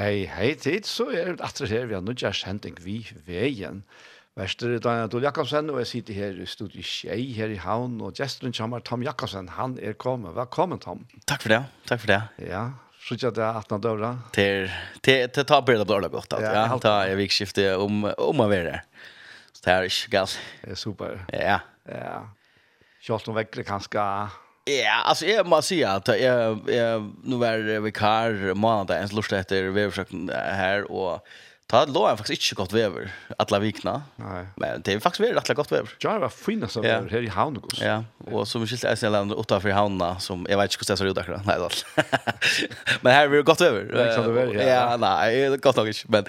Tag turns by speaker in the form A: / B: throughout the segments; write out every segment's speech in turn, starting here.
A: Hei, hei tid, så er det atter her, vi har nødja kjenting vi veien. Vester Daniel Adol Jakobsen, og jeg sitter her i studiet Kjei her i havn, og gesteren kommer Tom Jakobsen, han er kommet. Velkommen, Tom.
B: Takk for det, takk for det.
A: Ja, så ikke det er 18 døra.
B: Til, til, til ta bilder på døra godt,
A: ja,
B: ja, ta jeg vikskiftet om, om å være. Så det er ikke galt.
A: Det er super.
B: Ja.
A: Ja. Kjølt om vekkere kanskje
B: Ja, alltså jag måste säga att jag, jag nu var vikar månaden ens lust efter väderförsöken här och Ta det låg faktiskt inte gott väder alla vikna.
A: Nej.
B: Men det är faktiskt väldigt rätt gott väder.
A: Ja, det var fina så
B: väder
A: här i havn kus.
B: Ja, och som skilt är sen land åtta för hamna som jag vet inte hur det ser ut där. Nej då. men här är det gott
A: väder. Ja,
B: nej, det gott nog inte. Men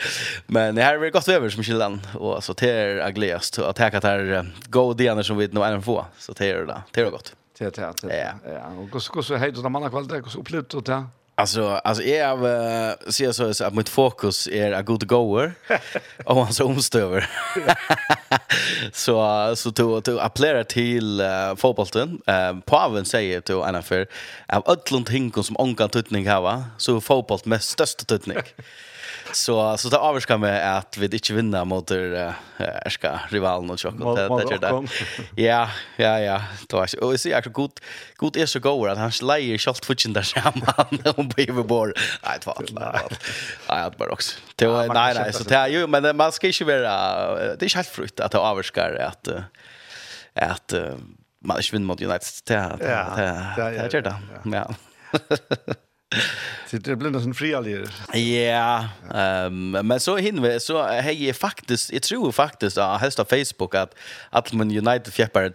B: men här är det gott väder som skilt land och så till aglest att ta att här go dagar som vi nu än få. Så till där. det. Det är gott.
A: Det til det.
B: Ja.
A: Och så så hej då man har kvalitet och så det.
B: Alltså alltså är av ser så att mitt fokus är a good goer och han så omstöver. så så tog to appellera till uh, fotbollen. Ehm uh, Paven säger till en affär av öllund hinkon som onkan tutning hava så fotboll med största tutning. så så det avskar med att vi inte vinner mot er ska rivalen och chock det det där. Ja, ja, ja. Det var så och så jag god god är så god att han släjer shot fitchen där samman och över bor. Nej, det var allt. Nej, det var också. Det var nej nej så det är ju men man ska ju vara det är helt frukt att avskar att att man vinner mot United. Det det det
A: är
B: det. Ja.
A: Så det blir någon frialig.
B: Ja, ehm men så hinner så hej är faktiskt jag tror faktiskt att hästa Facebook att att man United fjäppar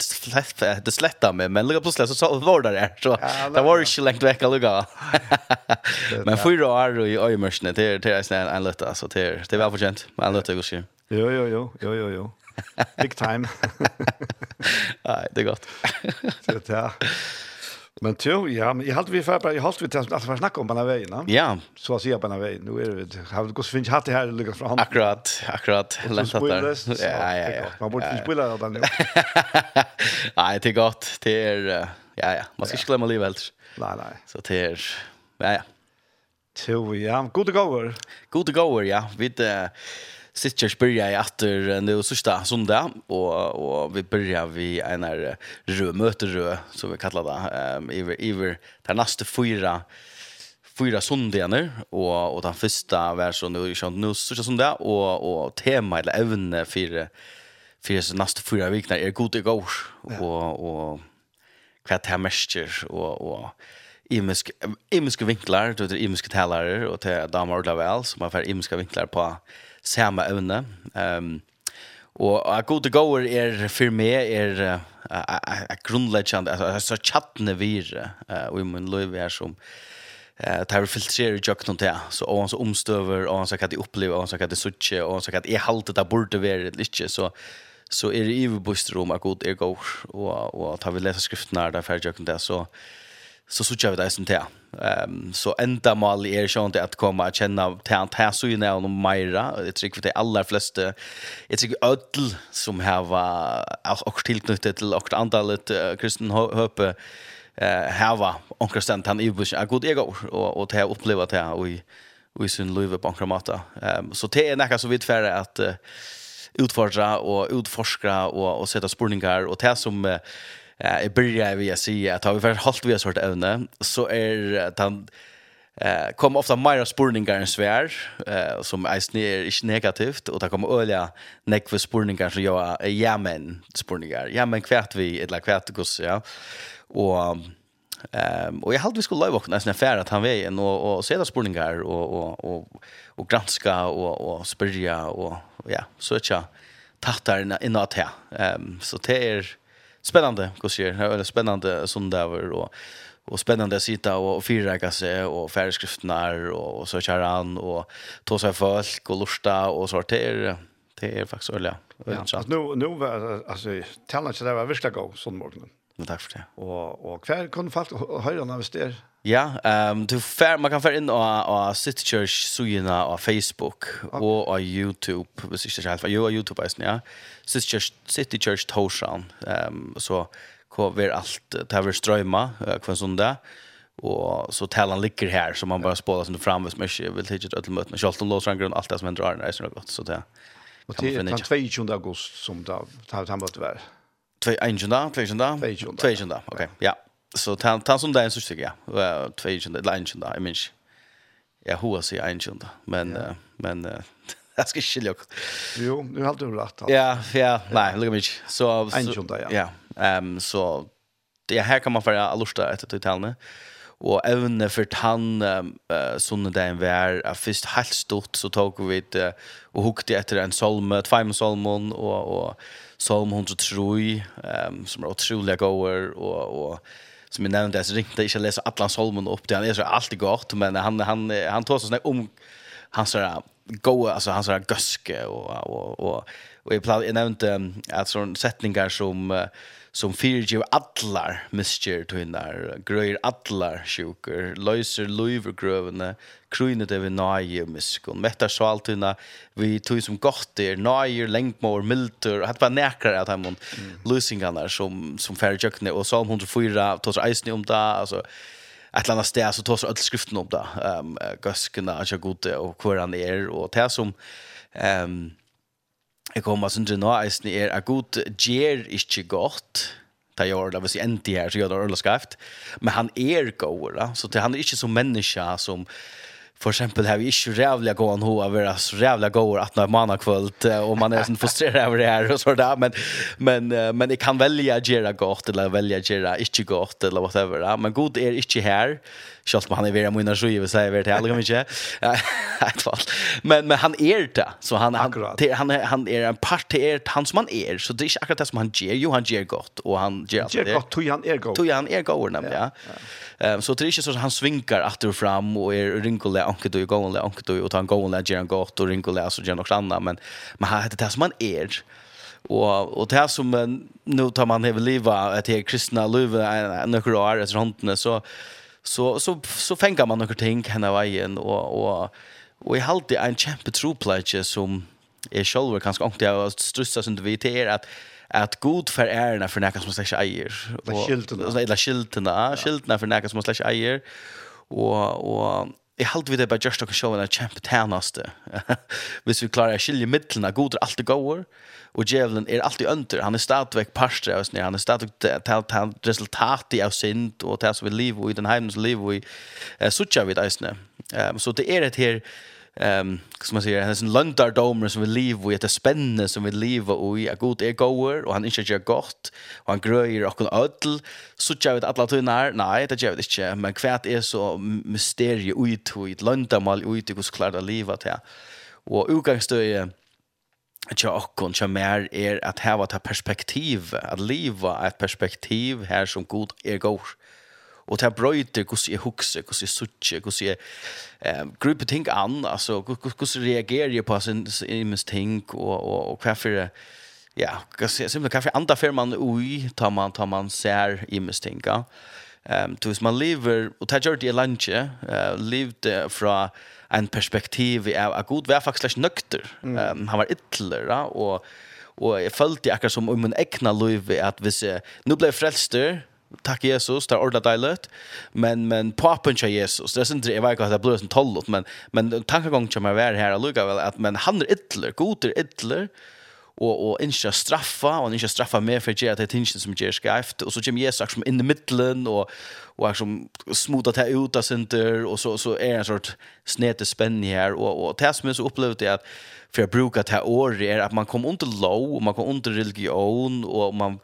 B: det slätta med men lugga plötsligt så så var det där så det var ju längt veck att lugga. Men fyra år i öjmörsne det det är snällt en lätta så det det var förtjänt. Men lätta går ju.
A: Jo jo jo jo jo jo. Big time.
B: Nej, det är gott.
A: Så där. Men tjo, ja, men jag halt vi för jag halt vi tills att vi snackar om den vägen, va? Ja, så att säga på den vägen. Nu är det har du gått finns hade här lucka fram.
B: Akkurat, akkurat. Lätt att där. Ja, ja, ja.
A: Man borde inte spela den nu.
B: Nej, det är gott. Det är ja, ja. Man ska inte glömma livet helt.
A: Nej, nej.
B: Så det är ja, ja.
A: Tjo, ja, god Good
B: God go, ja. Vi det sitter börjar i atter nu sista söndag och och vi börjar vi en här rø så vi kallar det ehm över över den nästa fyra fyra söndagar och och den första var så nu så nu sista söndag och och tema eller ämne för för nästa fyra veckor är god i går och och kvat här mäster och och imisk imiska vinklar, du vet imiska talare och till damer och väl som har för imiska vinklar på samme evne. Um, og a god goer er for meg er a grunnleggjande, altså chattene vir og i min liv er som eh tar vi filtrerar jag någon där så och så omstöver och så kan det uppleva och så kan det sucha och så kan det är halt det borde vara lite så så är det ju bostrom att god är går och och tar vi läsa skrifterna där för jag kan det så så så kör vi det som det. Ehm så ända mal är sjönt att komma att känna tant här så ju när om Maira det tycker vi det allra flesta jag tycker öll som här var och tillknutet till och antalet kristen hoppe eh hava onkel stent han i bush a god ego och och det uppleva det och i och i sin liv på. Ehm så det är näka så vitt färre att utfordra och utforska och och sätta spårningar och det som eh jag börjar vi jag säga att har vi väl halt vi har sort ävne så är att han eh kom ofta mer spurningar än svär eh som är snär är negativt och det kommer öliga neck för spurningar så jag är jamen spurningar jamen kvärt vi eller kvärt gus ja och Ehm och jag hade vi skulle leva nästan affär att han var en och och se där spurningar och och och och granska och och spyrja och ja så tjå söka in att här. Ehm så det är spännande hur ser det är spännande sån där var och och spännande att sitta och fyrräka sig och färdskrifterna och, och så kör han och ta sig folk och lusta och sortera det är faktiskt öliga.
A: Ja, nu, nu var alltså, talandet där var verkligen gå sån morgon
B: Men tack för det.
A: Och, och kvar kunde folk höra när vi styr
B: Ja, ehm du fär man kan fär in og og City Church sugina på Facebook og på YouTube, hvis ikke det helt for. Jo, YouTube er ja. City Church City Church Toshan. Ehm um, så kommer allt det här strömma kvar söndag och så tälan ligger här så man bara spolar sen fram vis mycket vil tidigt att møte med Charlton låser grund allt det som händer är så gott så det.
A: Och det den 22 augusti som da tar han
B: bort tyvärr. 21 22 22 okej ja så han han som där en så tycker jag. Två inchen där lunchen där, i minns. hur hoppas jag inchen där. Men men jag ska skilja.
A: Jo, nu har du rätt.
B: Ja, ja, nej, lugna mig. Så
A: inchen där, ja.
B: Ja. Ehm så det här kan man för lusta ett totalne. Och även för han sonen sånne där en vär äh, först helt stort så tog vi det och hukte efter en psalm, fem psalm och och psalm 103 ehm som är otroliga goer och och som jag nämnde så ringte inte läsa Atlan Solomon upp det han. Är så alltid gott men han han han tar så såna om han sådär goa alltså han sådär göske och och och och jag nämnde att sån sättningar som som fyrir allar miskjer tøynar, grøyr allar sjukur, løyser løyver grøvene, krynet vi nøye miskun, mettar svaltøyna, vi tøy som godt er, nøye, lengmår, mildur, hatt var nekrar at heimon mm. løysingarna som, som fyrir tjøkne, og Salm 104 tås eisne om det, altså, ett eller annat sted så tås öll skriften om det, um, gøskene, atja gode, og hver han er, og det som, um, Jeg kommer som du nå, eisen er, at god gjør ikke godt, ta gjør det, hvis jeg endte her, så gjør det øl skreft, men han er god, da. så han er ikke som menneske som, för eksempel har vi ikke rævlig gå en hoa vara så rævlig gå att när man har kvällt och man är sånn frustrerad över det här och så där men men men jeg kan välja gjøre godt, eller välja gjøre ikke godt, eller whatever men god är inte här Kjalt han er vera mina sju, vi säger vart heller mycket. Ett fall. Men men han är det så han han han han är en part är han som han är så det är inte akkurat det som han ger jo han ger gott och han ger
A: alltså det. Gott tog han är gott.
B: Tog han är gott nämligen ja. Ehm så det är inte så han svinkar att du fram och är rynkole anke du, igång eller anke og och tar en gång där ger han gott och rynkole så ger han också annat men men han heter det som han är och och det här som nu tar man hela livet att det kristna livet några år efter hånden så så så så fänger man några ting henne vägen och och och i halt det en kämpe true pledge som är själva kanske inte jag strussar som vi till är att att god för ärna för näka som slash eier
A: och
B: skyltarna eller skyltarna skyltarna för näka som slash eier och och jeg halte vi det bare just å se en kjempe tænaste. Hvis vi klarer å skilje midtlene, god er alltid gåer, og djevelen er alltid under. Han er stadigvæk parstre av oss nere, han er stadigvæk resultatet av synd, og det som vi lever i, den heimen som lever i, uh, suttja vi det eisne. Um, så det er et her, uh, ehm som man säger han är en löntardomer som vi lever i ett spänne som vi lever och i att god är goer och han inte gör gott och han gröjer och en ödel så tjänar vi alla tunnar nej det gör det inte men kvärt är så mysterie ut och ett löntarmal ut och så klarar livet här och utgångsstöje att jag och kon mer är att ha ett perspektiv att leva ett perspektiv här som god är goer och det bröjter hur jag huxar, hur jag sutter, hur jag eh gruppe ting an, alltså hur hur reagerar jag på sin immens ting och och och varför ja, simpelthen simpelt kanske andra för man oj tar man tar man ser immens ting. Ehm um, tus man lever och gjør det lunch eh levde från en perspektiv av en god var slags nøkter. Ehm um, han var ytterligare och och jag følte akkurat som om en egna liv att vi nu blev frälster tack Jesus, det är ordentligt dejligt. Men, men papen till Jesus, det är inte, jag vet inte att det blir som tollet, men, men tankegången kommer vara här och lukar väl att men han är ytler, god är ytler, och och inte straffa och inte straffa mer för att det är som ger skrift och så kommer Jesus som in i mitten och och som smutar det ut av center och så så är en sorts snäte spänning här och och det som jag så upplevde är att för jag brukar ta år är att man kommer under lov och man kommer under religion och man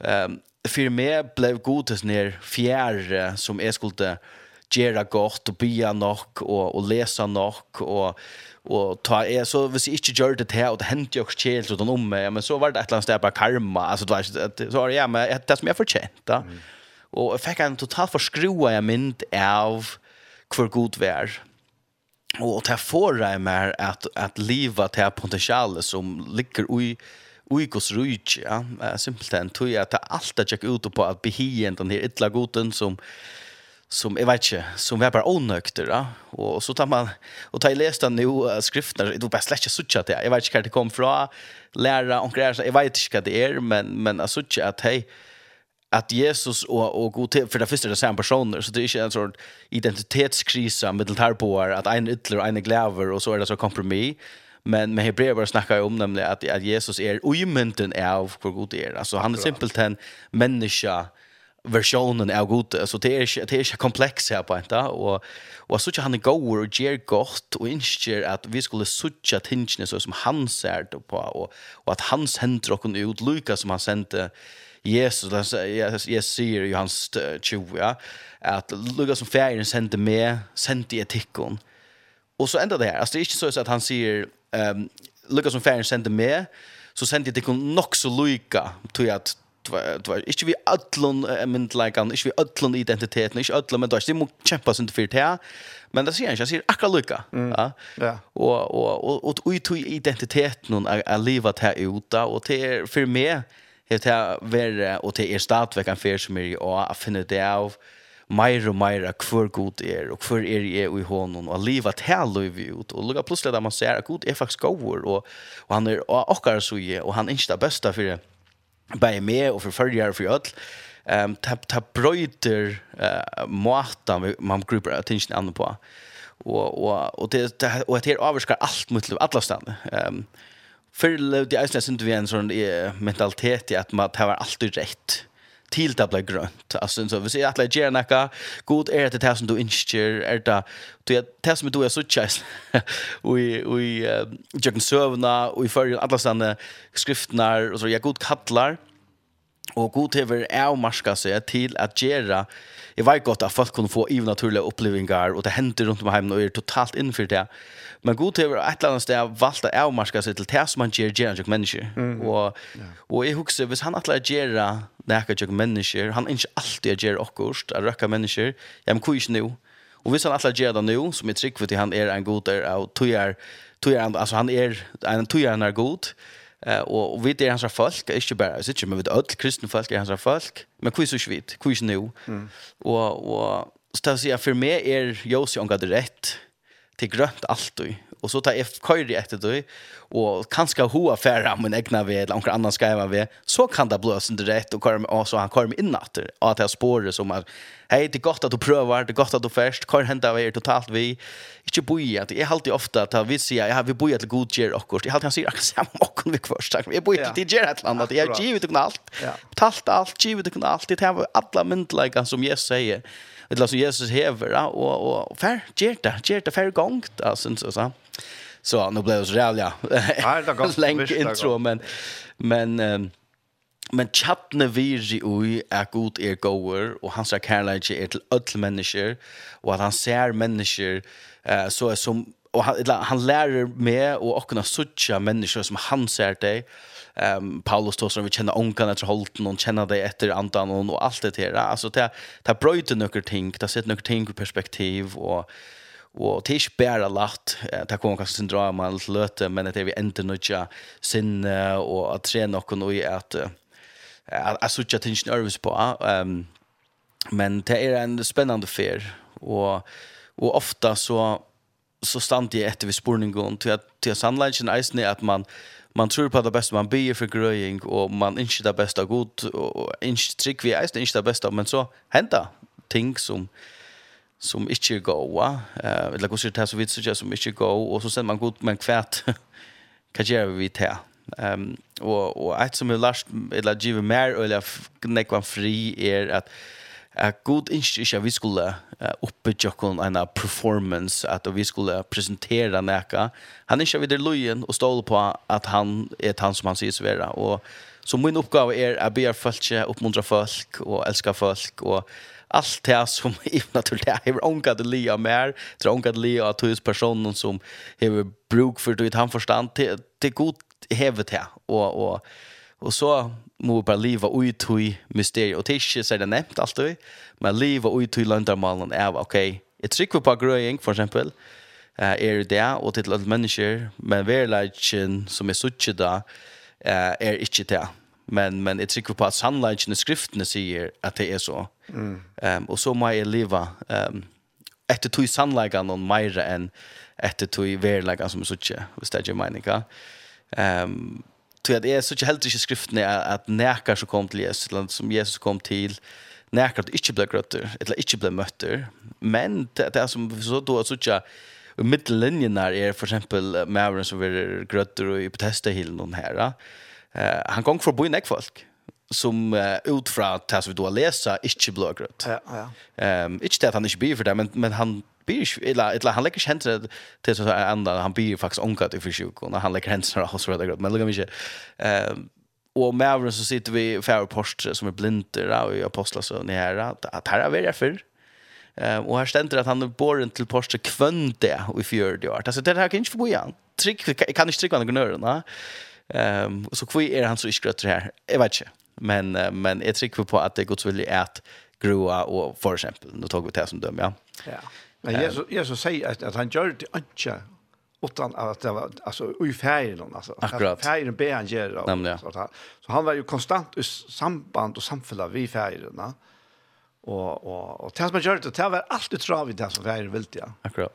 B: ehm um, för mig blev godis ner fjärre som är skulle göra gott och bya nok och och läsa nok och och ta är så vis inte gör det här och det hänt ju också helt utan om mig men så var det ett land där på karma alltså det var så var det ja men det som jag förtjänta mm. och jag fick en total förskruva jag mynd av hur god vär och ta för jag mer att att leva till potential som ligger i Uikos rujtje, ja. simpelt simpelthen, tog jeg til alt jeg tjekk ut på at behien den her ytla goten som som jag vet inte som var bara onökter ja. Och så tar man och tar läst den nu skrifterna det var bara släcka sucha det jag vet inte hur det kom från lära och grejer jag vet inte vad det är men men alltså sucha att hej att Jesus och och god till för det första det är samma personer så det är inte en sån identitetskris med det här på att en ytler en gläver och så är det så kompromiss. Men med hebreer snackar om nämligen att, att Jesus är omynten av hur god är. Alltså han är simpelt en människa versionen är god. Så det är det är komplext här på inte och och så han går och ger gott och inser att vi skulle sucha tingen så som han ser det på. Och och att hans händer och ut Lukas som han sände Jesus jag ser Johannes 20 att Lukas som färgen sände med sände etikon. Och så ändrar det här. Alltså det är inte så att han säger ehm um, Lucas som Färn sände med så sände det kon nog så lika till att det var inte vi allon myndleikan, ikke vi allon identiteten, ikke allon, men det var ikke, de må kjempe sin fyrt her, men det sier han ikke, han sier akkurat lykka. Ja? Ja. Og, og, og, og, og tog identiteten er, er livet her ute, og det er for meg, det er være, og det er stadigvæk en fyr som er i å finne det av, mer og mer hver god er, og hver er jeg i hånden, og livet her løyver ut, og lukka plutselig da man ser at god er faktisk god, og, og han er akkurat så i, og han er ikke det beste for bare med og for følgere for ødel, um, ta, ta brøyter uh, måten man grupper attention andre på. Og, og, og, det, det, og det her avvarskar alt mot liv, alle stedene. Um, Før levde jeg synes vi en sånn mentalitet i at man, det var alltid rett till det blir grönt. Alltså så vi ser att lägga näka god är det här som du inskjer är det du det som du är så chans. Vi vi jag kan servna och i för alla såna skriftnar och så jag god kallar. Og god hever er å marska seg til at gjøre, jeg vet godt at folk kunne få ivernaturlige opplevinger, og det hender rundt om hjemme, og er totalt innenfor det. Men god hever et eller annet sted valgt å er marska seg til det som han gjør gjerne til mennesker. Mm. Og, ja. og jeg husker, hvis han atler gjøre nekka til mennesker, han er ikke alltid gjør akkurat, å røkke mennesker, ja, men hvor ikke nå? Og hvis han atler gjør det nå, som jeg trykker for til han er en god der, og tog er, tog er, altså han er en tog er en god, Eh och vi det hans folk, inte bara så inte men vi öll kristna folk är hans folk, men hur så svit, hur så nu. Och och så att säga för mig är Josi on rätt till grönt allt och och så tar jag köra efter det och kanske hoa färra men egna vi eller någon annan skriva vi så kan det blåsa inte rätt och kommer och så han kommer in att att det spåret som att hej det gott att du prövar det gott att du först kan hända vi totalt vi inte boja det är alltid ofta att vi säger ja vi boja till god ger och kost jag har han säger samma och vi först vi boja till ger ett land att jag givet och allt. Betalt allt givet och allt. Det har alla myndliga som Jesus säger eller som Jesus hever och och fär ger det ger det fär gångt alltså så så Så nu blev det så jävla länk intro, men, men, um, men chatne virgi ui er god er goer, og hans er kærleidje er til öll mennesker, og at han ser mennesker, uh, så er som, og han, han lærer med og okkurna suttja mennesker som han ser deg, um, Paulus tog som vi känner onkan efter holten och känner det efter andan och allt det där. Alltså det, det bröjde några ting, det har sett några ting i perspektiv och Og det er ikke bare lagt, det kommer kanskje syndrom drama eller løte, men det er vi ender nødja sinne og at tre noe i at jeg synes ikke at jeg nervøs på. Um, men det er en spennende fer, og, og ofte så, så stand jeg etter ved spurningen til at, til at sannleggen eisen er at man, man tror på det beste, man blir for grøying, og man ikke det beste av god, og ikke trygg vi eisen, ikke det beste, men så hender ting som, uh, som ikke går, eh, eller hvordan det så vidt som som ikke går, og så sender man godt, men kvært. hva gjør vi til? Um, og, og et som er lærst, eller giver mer, eller nekvann fri, er at at god ikke ikke vi skulle uh, oppe jokken en performance, at vi skulle presentere nekka. Han ikke videre løyen og ståle på at han er han som han sier svera. Og, så min oppgave er at be folk, oppmuntre folk og älska folk, og allt det som i naturligt är hur onka det lia mer tror onka det lia att hus personen som har bruk för det han förstand till till god hevet här och och och så må bara leva ut i mysteriet. Och ikke så det nämnt allt men leva ut i løndermalen är okej ett trykker på gröing för exempel är det och til alle mennesker, men verkligheten som är sucht där är inte det men men det tycker på att sannoliken i skrifterna säger att det är så. Mm. Ehm um, och så må jag leva ehm um, efter tog sannoliken någon mer än efter tog verligen som så tjä. hvis är det meninga. Ehm um, tror jag det är så tjä helt i är att näkar så kom till Jesus som Jesus kom till näkar att inte bli grötter eller inte bli mötter. Men det, det är som så då så tjä Och där är för exempel Mavren som är grötter och i protester hela någon här eh, han gong for bo i folk som uh, ut fra det som vi då läser inte blir grönt.
A: Ja, ja.
B: Um, inte det att han inte blir för det men men han blir eller eller han lägger händer till så andra han blir faktiskt onkat i försök och han lägger händer och så där grönt. Men lugna mig. Ehm och med över så sitter vi färre postre som är blinter och i apostlar så ni här att här är vi för. Ehm och här ständer att han är borren till postre kvönte och i fjärde år. Alltså det här kan inte få bo igen. Trick kan inte trycka någon gnör, va? Ehm så kvui är han så iskrötter här. Jag vet inte. Men uh, men jag tror på att det går så väl att groa och för exempel nu tog vi det som döm ja.
A: Ja. Men Jesus Jesus säger att, att han gör det inte utan att det var alltså i färgen alltså
B: Akkurat.
A: färgen ber han göra
B: och
A: så där. Så han var ju konstant i samband och samfälla vi färgerna. Och och och tills man gör det, det var alltid trav i det som färgen vill. Ja.
B: Akkurat.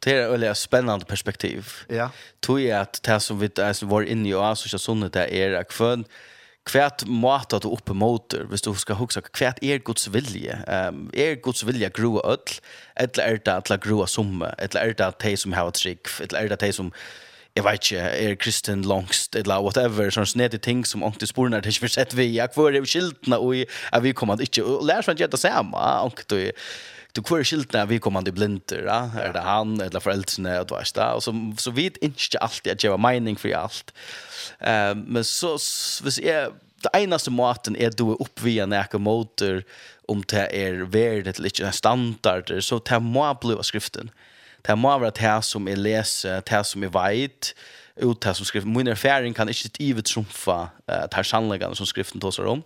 B: Det är ett spännande perspektiv.
A: Ja.
B: Tog jag att det som vi alltså var inne i och så sånt där är att kvön kvärt mat att uppe motor, hvis du ska huxa kvärt är Guds vilja. Ehm um, är Guds vilja groa öll eller är det att groa summa eller är det att de som har ett trick eller är det att de som jag vet inte, är kristen långst eller whatever, sånn snedige ting som ångte sporene det för sett vi, jag får det skiltene och at vi kommer inte, og lærer seg ikke det samme, ångte og du kvar skiltna vi kommande blinter ja? är det han eller föräldrarna och vad där och så så vet inte alltid att jag mening för allt. Ehm men så vis är det enaste maten är då upp via näka motor om det är värdet lite standard så det må bli skriften. Det må vara det som är läser, det som är vit ut det som skriften. Min erfaring kan inte givet trumfa uh, det här sannläggande som skriften tar om.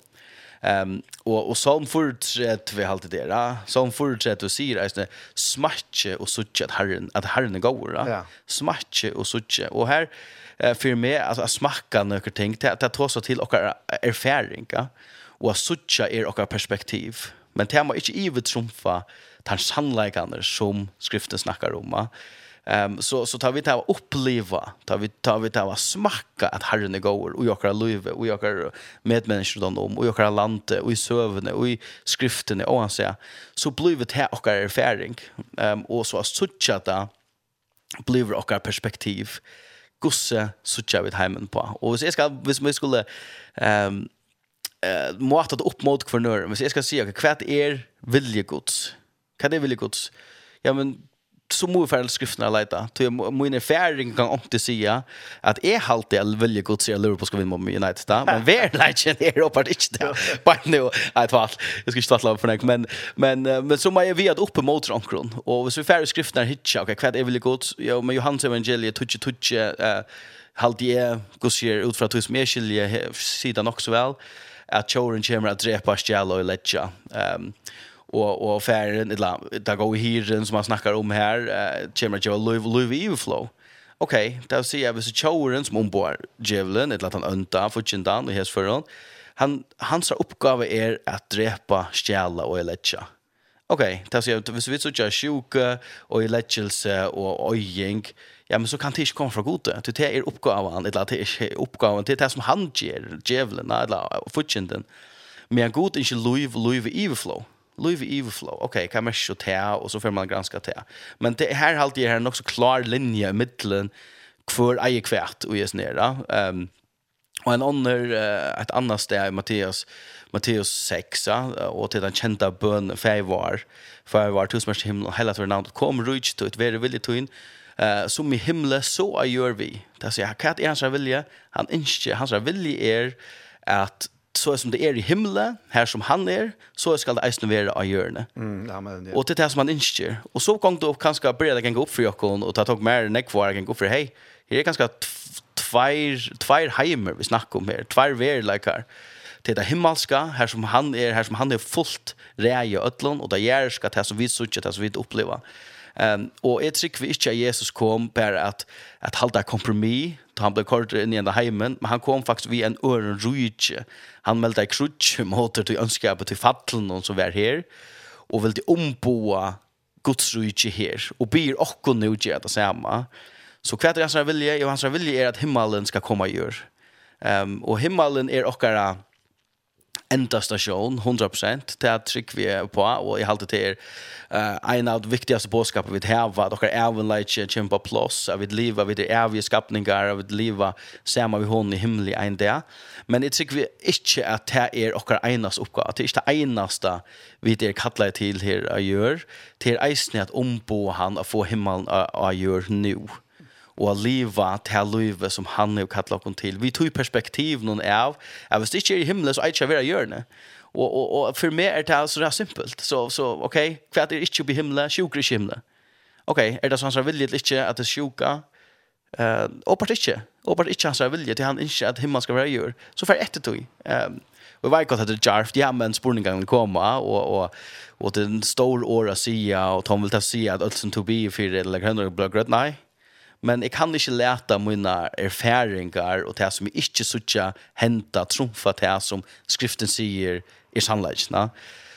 B: Ehm och och som fortsätt vi alltid det där. Som fortsätt och säger alltså smatche och sucha att Herren att Herren
A: går
B: då. Smatche och sucha. Och här för mig alltså att smaka några ting till att ta så till och erfaringa och sucha er och perspektiv. Men det må inte ivet trumfa den sannleikene som skriften snakkar om. Ehm så så tar vi ta uppleva, tar vi tar vi ta smaka att Herren är god och jag kan leva och jag kan med människor om och jag kan landa och i sövne och i skriften och han säger så blir vi här och erfaring. Ehm och så sucha ta blir och perspektiv. Gosse sucha vid hemmen på. Och så ska hvis vi skulle ehm eh måtta upp mot kvarnör, men så jag ska se vad är viljegods. vad det viljegods? Ja men så må vi fære skriftene jeg leite. Så jeg må inn i færing kan om til sida at jeg halte jeg veldig godt sier Liverpool skal vinne med United da, men hver leitjen er oppe ikke det. Bare nå, jeg tvall, jeg skal ikke tvattle for deg. men, men, men så må jeg vide oppe mot rankron, og hvis vi fære skriftene hitja, ok, hva er veldig godt, ja, men Johans evangeliet, tutsi, tutsi, uh, halte jeg, gussier, ut fra tog som jeg skiljer, sida nok så vel, at kjøren kommer at drepa stjæla og letja. Um, och och färden eller där går hyren som man snackar om här eh kommer att Louis Louis flow. Okej, okay, där ser jag vis chowren som ombord Jevlin ett latan unta för chindan och hes föran. Han hans uppgave är att drepa stjäla och lätcha. Okej, okay, där ser jag vis visst så sjuka och lätchelse och ojing. Ja, men så kan det inte komma från gode. Det är er uppgavan, eller det är uppgavan, det är det som han ger, djävulen, eller futjenden. Men god inte liv, liv i flow Louis Everflow. Okej, okay, kan man ju ta och så får man granska ta. Men det här halt det här också klar linje i mitten för eje kvärt och just ner Ehm um, och en annan uh, ett annat steg i Matteus Matteus 6 och till den kända bön var för var tusmars himmel och hela tiden kom rich to it very villigt in eh som i himle så gör vi. Det säger jag kan inte ens vilja. Han inte hans vilja är att så som det er i himmelen, her som han er, så skal det eisen være av hjørnet.
A: Mm, ja, men,
B: ja. Og til det som han innskjer. Og så kom du kanske kanskje bredt kan gå opp for jokken, og ta tog mer enn jeg kan gå opp for, hei, her er kanskje tvær, tvær heimer vi snakker om her, tvær verleikar. Til det himmelska, her som han er, her som han er fullt rei i ødlån, og det ska det som vi suttet, det som vi opplever. Um, og jeg trykker ikke at Jesus kom bare at, at halda kompromiss da han ble kort inn i enda heimen, men han kom faktisk vi en øren rujtje. Han meldte krutje måter til ønskapet til fattelen som var her, og ville omboa Guds rujtje her, og byr okko nu gjør det samme. Så hva er hans vilje? Jo, hans vilje er at himmelen skal komme i ehm Um, og himmelen er okkara enda station 100% til at trykk vi er på og i halte til uh, en av de viktigaste påskapet vi har at dere er en leitje kjempa plås at vi lever vid er evige skapningar at vi lever sammen vi hånden i himmelig en dag. Men jeg trykk vi ikke at det er dere enas oppgave at det er ikke det eneste vi er kattlet til her å gjøre til eisen at ombo han å få himmelen å gjøre nå og å leve til livet som han har kallet oss til. Vi tog perspektiv noen av, at hvis det ikke er i himmelen, så er det ikke å gjøre det. Og, og, og for meg er det så det er simpelt. Så, så ok, hva er det ikke i himmelen, Sjuker ikke i himmelen. Ok, er det sånn som vilje til ikke at det er sjuka? Uh, åpart ikke. Åpart ikke hans vilje til han ikke at himmelen skal være gjør. Så for etter tog. Um, Og jeg vet godt at det er jarft, ja, men spurningene kommer, og, og, og det er en stor år å si, og Tom vil ta si at alt som tog bi i fire eller grønner blir grønt, nei, men jeg kan ikke lete mine erfaringar og det som jeg ikke sutja henta trumfa det som skriften sier i sannleggen.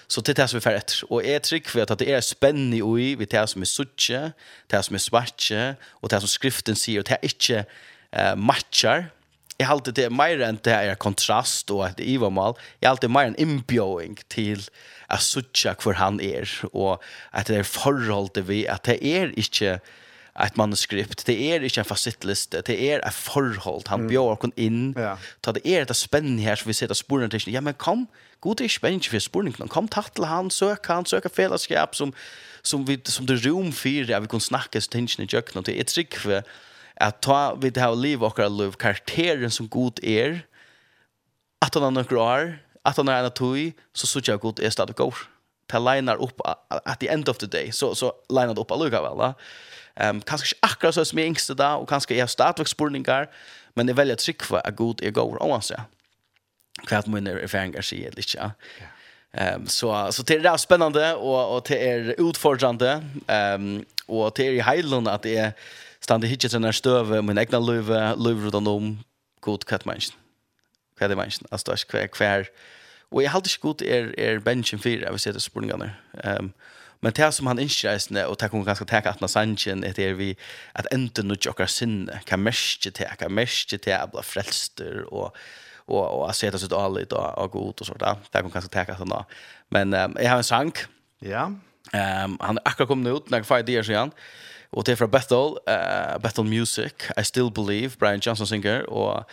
B: Så det er det som vi fer etter. Og jeg trygg ved at det er spennende i ved det som er suttje, det som er svartje, og det som skriften sier, og det er ikke eh, matcher. Jeg halte det er mer enn det er kontrast og et ivamal. Jeg har det er mer enn innbjøing til at suttje hvor han er, og at det er forholdet vi, at det er ikke matcher ett manuskript. Det är inte en facitlist, det är ett förhåll. Han bjöd oss in. Ja. Ta det är det spännande här som vi ser att spåren till. Ja men kom, god är spännande för spåren. Kom tatt till han så kan söka fällskap som som vi som det rum för ja, vi kan snacka så tänker i jökna det är trick för att ta vid det här liv och liv, karakteren som god är att han några år att han är en tog så så jag god är stadigt går. Det linar upp at the end of the day så så linar det upp alluga väl va. Um, kanske ikke akkurat så som jeg yngste da, och kanske jeg har spurningar, men jeg velger trygg för att god är god, og så. Kvart mun är erfaringer sig eller ikke. Ja. Um, så, så det är spännande och och det er utfordrende, um, och det är i hejlon att det är stande hitje den denne støve, med egna löve løyve rundt om god kvett mennesken. Hva er det mennesken? Altså, det er ikke hver, hver. Og jeg halte ikke god er, er bensjen fire, hvis jeg heter spurningene. Um, Men det som han innskjøsne, og det kommer ganske teka atna sanjen, er det vi at enda nu tjokkar sinne, kan merske til, kan merske til å bli frelster, og og og att sätta sig ut allt och och gå och sånt. Det kan kanske täcka såna. Men um, jag har en sank.
A: Ja.
B: Ehm um, han akkurat kommet ut när för det igen. Och det är från Bethel, uh, Bethel Music, I Still Believe, Brian Johnson singer och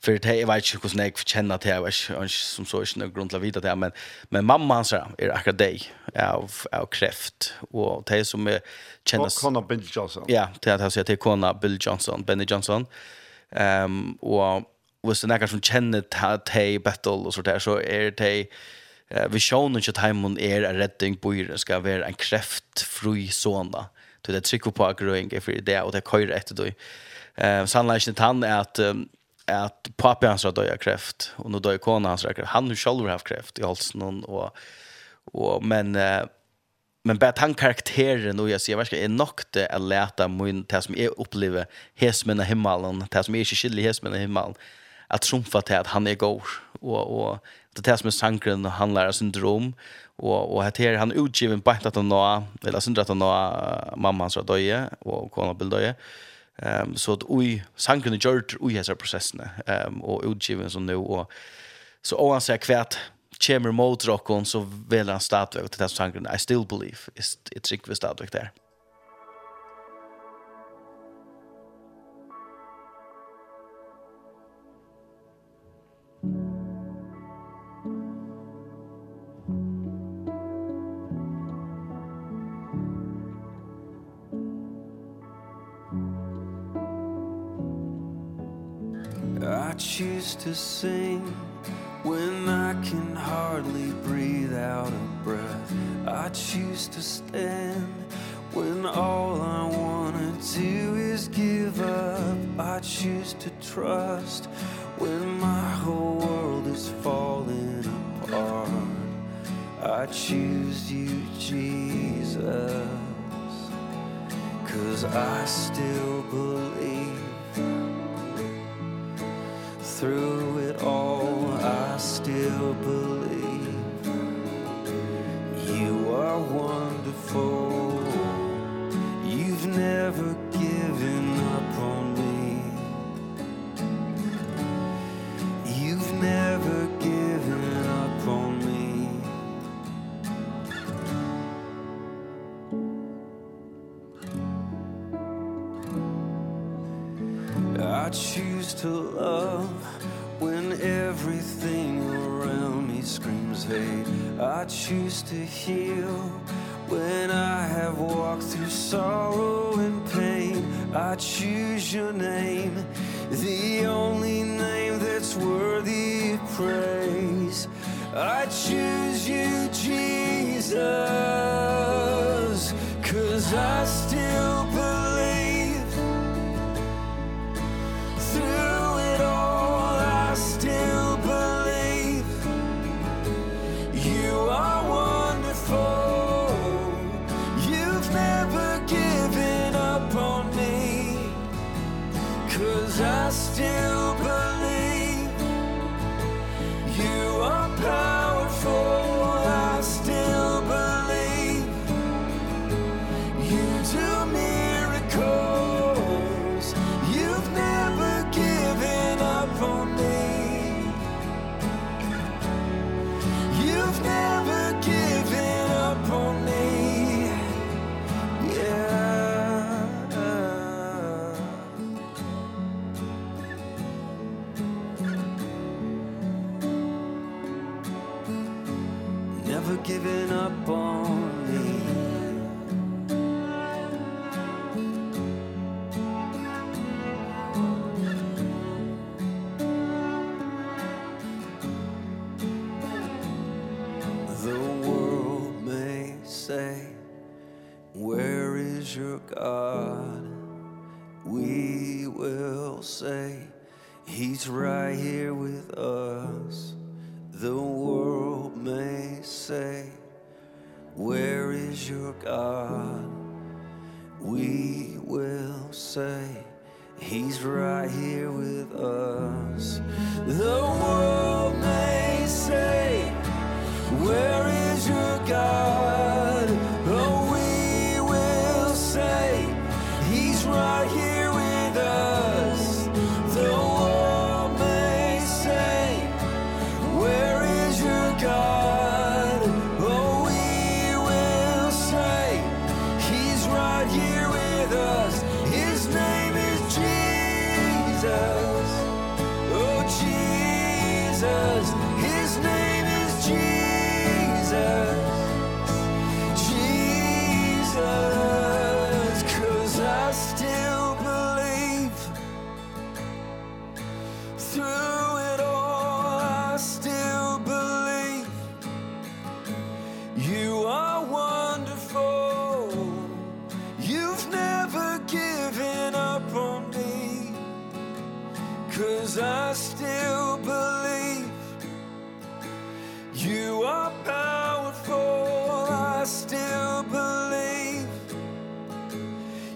B: för det jag vet inte hur snägg känna det jag vet som så är någon grund vita det men men mamma hans är er akkurat dig av av kräft och det som är känner
A: Connor Bill Johnson.
B: Ja, det att jag säger till Connor Bill Johnson, Benny Johnson. Ehm um, och hvis det er som kjenner til battle och så där så er det uh, visjonen til Timon er en redding på det skal være en kreftfri sånne. Så det er trykk på akkurat for det, og det køyre etter det. Uh, Sannleggen han er at um, att pappa hans har dött av kräft och nå dör kona hans har kräft. Han har själv haft kräft i halsen och, och men uh, men bare han karaktären och jag ser verkligen er nok det å lete min det som jeg opplever, hes mina himmelen det som är ikke skiljer hes mina himmelen att trumfa til att han är god och och det det som är sankren han lærer syndrom och och att här han utgiven på att han nå eller syndret at han nå mamma hans har döje och kona bildöje och Ehm um, så att oj sanken det gjort oj hesa processen ehm um, och utgiven som nu och så oavsett kvärt chamber mode rockon så väl han startväg till den sanken I still believe is it's it's with start där.
C: I choose to sing when I can hardly breathe out a breath. I choose to stand when all I want to do is give up. I choose to trust when my whole world is falling apart. I choose you Jesus cuz I still believe through choose to heal when I have walked through sorrow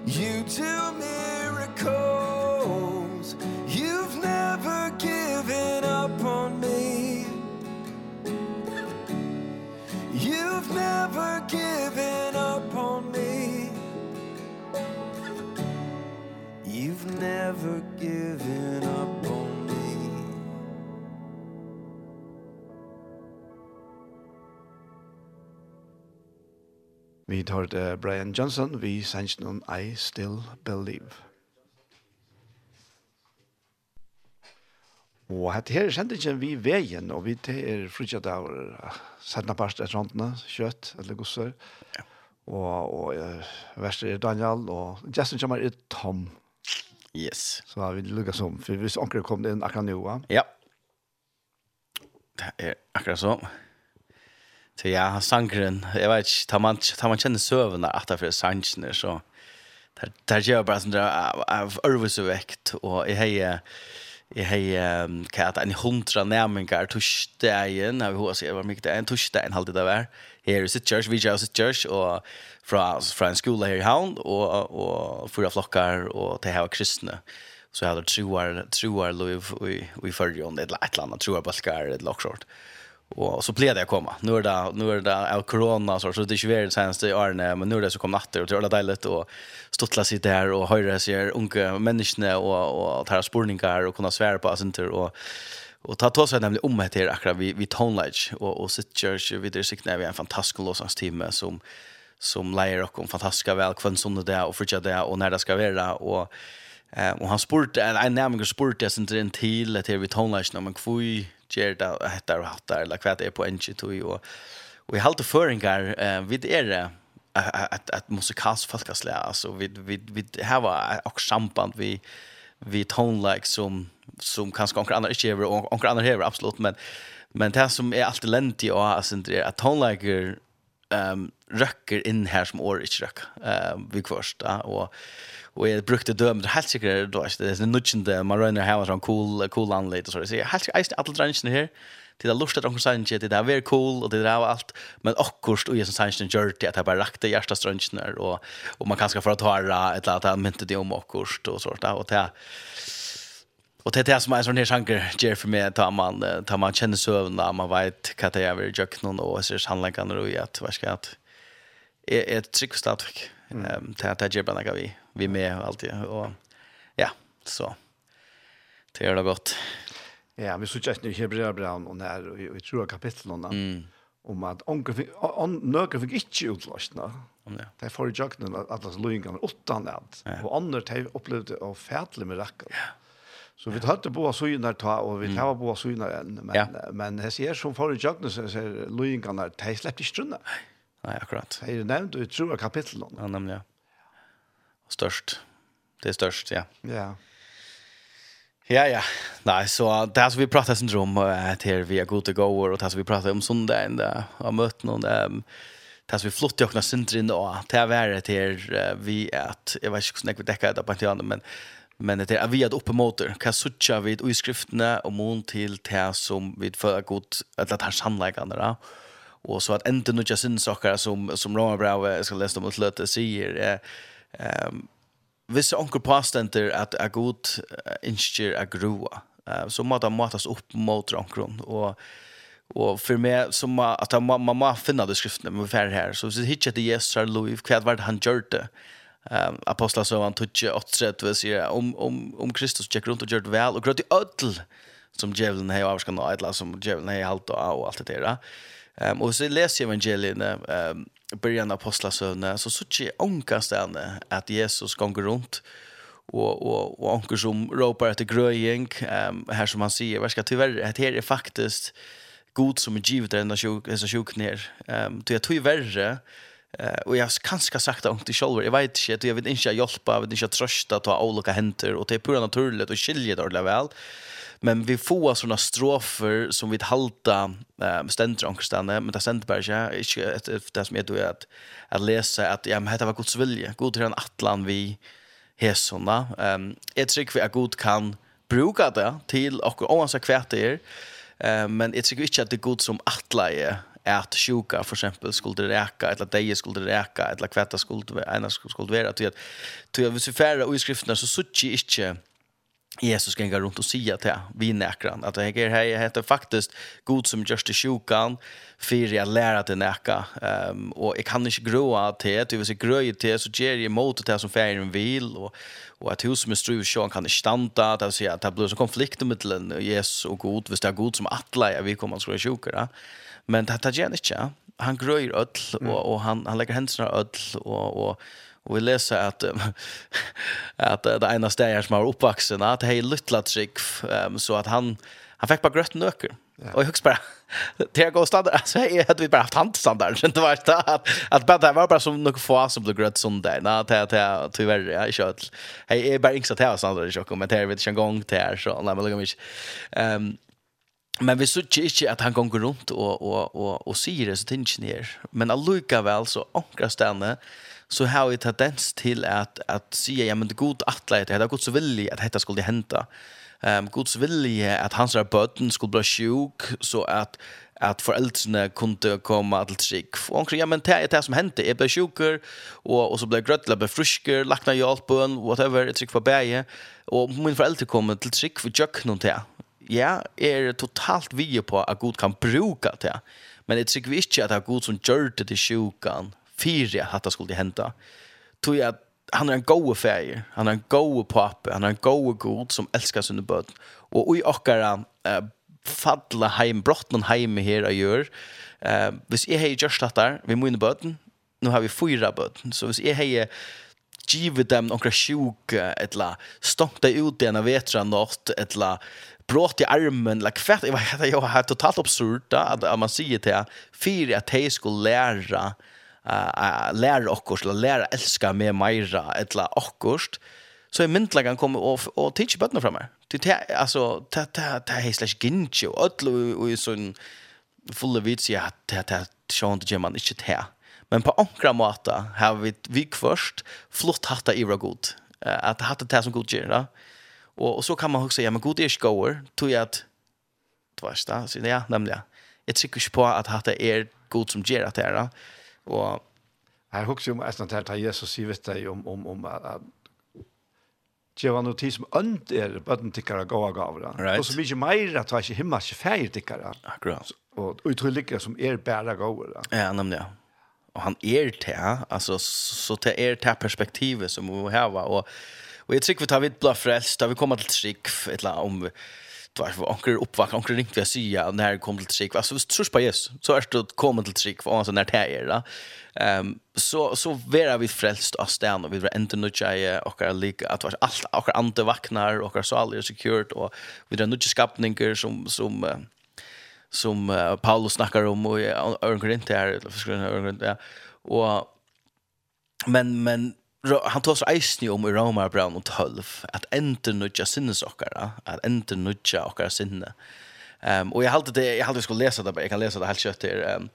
C: You to me
A: hørt det Brian Johnson, vi sender noen I Still Believe. Og hette her kjente ikke vi veien, og vi til er frutjad av sendene parst etter håndene, kjøtt eller gosser. Ja. Og, og uh, verste er Daniel, og Justin kommer er Tom.
B: Yes.
A: Så har vi lukket som, for hvis onker kom inn akkurat nå.
B: Ja. Det er akkurat så. Så ja, sangren, jeg vet ikke, tar man, tar man kjenner at det er sangene, så der, der gjør jeg bare sånn, av ørvesvekt, og jeg har jeg har um, kat en hundra nærmengar torsdagen, jeg vil si det var mye, det, en torsdagen halvtid det var, her i sitt church, vi gjør sitt church, og fra, fra en skole her i havn, og, og fyra flokkar, og til her var kristne. Så jeg hadde troar, troar lov i, i fyrjon, et eller annet, troar balkar, et eller annet Och så blev det komma. Nu är det nu är det av corona så så det är svårt sen det är men nu är det så kom natter, och det är deiligt och stottla sig där och höra sig unga människorna och och ta spårningar och kunna svära på center och och ta tås nämligen om det här akra vi vi tonlage och och sitt church vi det sig när vi är en fantastisk låtsas som som lejer och om fantastiska väl kvän som det och fortsätta det och när det ska vara och eh och han spurte en en nämligen spurte sen till en till det vi tonlage men kvui ger det etter og hatter, eller hva det på en och och vi har halte föringar eh, vid är det, att att musikals folkasle alltså vi vi vi har också samband vi vi tonlike som som kanske några andra inte gör och några andra här absolut men men det som är alltid lent i och alltså det är att tonlike ehm um, röcker in här som år inte röck eh vi första och och jag brukte döm det helt säkert då det är nutchen där man runner här var cool cool anlite så så jag helt säkert alla dränchen här till det lustar de sen till det är var cool och det där allt men akkurst och Jesus sen gjorde det att jag bara rakte hjärta strunchen där och och man kanske för att höra ett att inte det om akkurst och sånt där och det Och det är det som är sån här sjanker ger för mig att man tar man känner sövna man vet vad det är vi gör någon och så är handläggande och att vad ska jag att är ett trick statistik ehm det här ger bara vi vi med alltid och ja så det är det gott.
A: Ja, vi såg just nu bra och när och i tror kapitlen
B: mm.
A: om att onkel on nöker fick inte nå
B: Ja. Det
A: får ju jagna att att Luingan åttan
B: där.
A: Och andre det upplevde av färdle med rackar. Ja. Så vi hade bo så innan ta och vi tar av så enn, men
B: ja.
A: men det ser som för jagna så ser Luingan de det ikke strunna.
B: Nej, akkurat.
A: Det nevnt, og jeg tror kapitlen.
B: Ja, nämligen. Störst. Det är störst, ja.
A: Ja.
B: Ja, ja. Nej, så det som vi pratar sen om att till vi är god till gåor och det som vi pratar om söndagen där har mött någon där det som vi flott i åkna in då det är värre till det vi att jag vet inte hur vi täcker det på inte annat men men det är vi att uppe mot det kan sucha vid och i skrifterna och mån till det som vi för gott att det här sannläggande då och så att inte några syndsaker som som Roman Brau ska läsa om att löta säger är um, hvis onker påstenter at er god uh, innskjer er groa, uh, så må det matas opp mot onkron, og Og for meg, så må, at man, man må finne det skriftene med hver her. Så hvis det ikke heter Jesus er lov, hva var det han gjør det? Um, Apostler så han tog ikke åttret, vil si, om, om, om Kristus gikk rundt og gjør det vel, og grøt i ødel, som djevelen har avskan og eller som djevelen har halte av og alt det der. Um, og så leser evangeliene, um, början av apostlasövne så så tje onkast att Jesus gånger runt och och och onkel som ropar efter gröjing ehm här som man säger vad ska tyvärr att här är faktiskt god som är givet den sjuk så sjuk ner ehm det är tyvärr eh och jag kanske sagt att till själv jag vet inte jag vet inte hjälpa jag vet inte trösta ta olika händer och det är pura naturligt och skiljer det väl Men vi får såna strofer som vi halta eh ständer ankastanne, men det ständer bara inte inte ett det som är då att att läsa att ja men det var Guds vilja. God till en atlan vi hesona. Ehm ett trick vi är god kan bruka det till och oavsett kvärt det är er. Men ett trick inte att det är god som atla är att sjuka för exempel skulle det räka eller dig skulle det räka eller kvätta skulle ena skulle vara att du att du vill se färre skrifterna så sutti inte Jesus gänga runt och säga till vi näkran att det här är heter faktiskt god som just i sjukan för jag lär att näka. Um, och jag kan inte gråa till det vill säga gröj till så ger jag mot det som färgen vill och, och att hus som är struv sjön kan inte stanta det vill säga att det blir så konflikter mellan Jesus och god visst det är god som attla jag vi kommer att skriva sjuka men det tar gärna inte han gröjer öll och, och han, han lägger händerna öll och, och Och vi läser att att det ena stället som har uppvuxen att hej lilla trick um, så att han han fick bara grött nöker. Ja. Och högst bara det går standard alltså jag hade vi bara haft hand standard så det var det att att bara det var bara som något få som blev grött sån där. Nej det det tyvärr jag kört. Hej är bara inget att här standard i chock men det vet en gång till här så när man lägger mig. Ehm Men vi såg inte att han går runt och och och och säger det så tinge ner. Men alluka väl så ankra stanna så har vi tendens till att att säga ja men det god attlet det har gått så villigt att detta skulle hända. Ehm um, Guds vilja att hans bötten skulle bli sjuk så att att föräldrarna kunde komma till sig. Och ja men det det som hände är blev sjuker och och så blev grötla blev frisker, lackna hjälp på whatever det gick för bäge och min föräldrar kom till sig för jag kunde inte. Ja, är totalt vi på att Gud kan bruka det. Men det tycker vi inte att det är Gud som gör det till sjukan fyra att det skulle hända. Tror jag han är en gode färg, han är en gode pappa, han är en gode god som älskar sin bød. Och i okkara uh, falla hem brotten heim här och gör. Eh, hvis jag hej just att där, vi måste barn. Nu har vi fyra barn. Så hvis jeg hej givet dem några sjuk etla stångt ut ena vetra nått, etla brått i armen eller kvätt jag var jag absurd totalt at att man säger till fyra at de skulle lära uh, lære okkurst, eller lære elska med meira, eller okkurst, så er myndlagan kommer og, og tidsi bøttene fra meg. Det er altså, det er hei slags gynnsi, og ødlo og i sånn fulle vits, ja, det er sånn det gjør man ikke til. Men på ankra måte har vi vik først, flott hatt av ivra god, at det hatt det som god gjør, da. Og, og så kan man også, ja, men god er ikke gåer, tog jeg at, det var ikke det, ja, nemlig, ja. Jeg trykker ikke på at hatt det er god som gjør at det er, da Og
A: her husker jeg om etter at Jesus sier vitt deg om, om, om at Gjeva noe tid som ønt er bøtten tikkere gav og gav.
B: Right.
A: Og så mye mer at det er ikke himmel, ikke feir tikkere.
B: Akkurat.
A: Og utrolig som er bare gav.
B: Ja, nemlig, ja. Og han er til, altså, så til er til perspektivet som vi har. Og, og jeg tror vi tar vidt blå frelst, da vi kommer til trygg, et eller annet om du vet, onkel oppvakt, onkel ringt vi säga när det kom till trick alltså hvis du tror på Jesus, så är det kommet till trick för sånn er det her, da. ehm så, så vara vi frälst av stedet, och vi vera enda nødja i okker like, var allt och andre vaknar, och så er secured och vi vera nødja skapningar som, som, som uh, Paulus snackar om, och Øren Korinther, eller for skrønne ja, och men, men, han tar så eisni om i Roma Brown og tølv, at enter nudja sinnes okkara, at enter nudja okkara sinne. Um, og jeg halte det, jeg halte vi skulle lese det, jeg kan lese det helt kjøtt til um,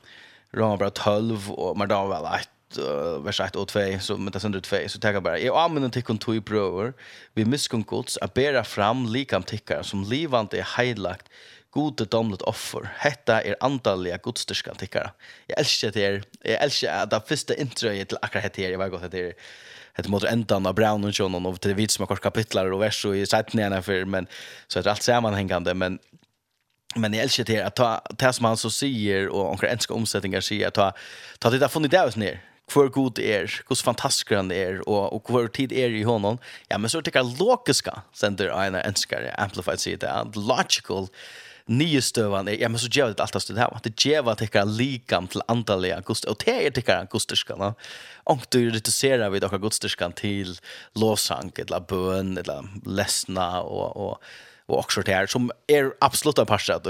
B: Roma Brown 12, og Mardan vel eit, uh, vers 1 og 2, så med det sender 2, så tenker jeg bare, jeg anmenner tikkun tog i brøver, vi miskunn gods, a bera fram likam tikkar, som livande er heilagt, gode domlet offer. Hetta er andaliga godstyrska tikkara. Jeg elsker det her. Jeg elsker at det første introet til akkurat hette her, jeg var godt at her det mot ändan av Brown och John och det vid som har kort kapitlar och vers och i sättningarna för men så är det allt sammanhängande men men jag älskar det att ta det som han så säger och onkel enska omsättningar säger att ta ta det där från det ner hur god det är, hur fantastisk han är och och hur tid är i honom. Ja, men så tycker jag logiska center en enskare amplified sig det logical nye støvan er, ja, men så gjør det alt det her. Det gjør at dere liker til andalige guster, og det er dere gusterskene. Og du reduserer vi dere gusterskene til låsang, eller bøn, eller lesna, og, og, og også det her, som er absolutt en parst av.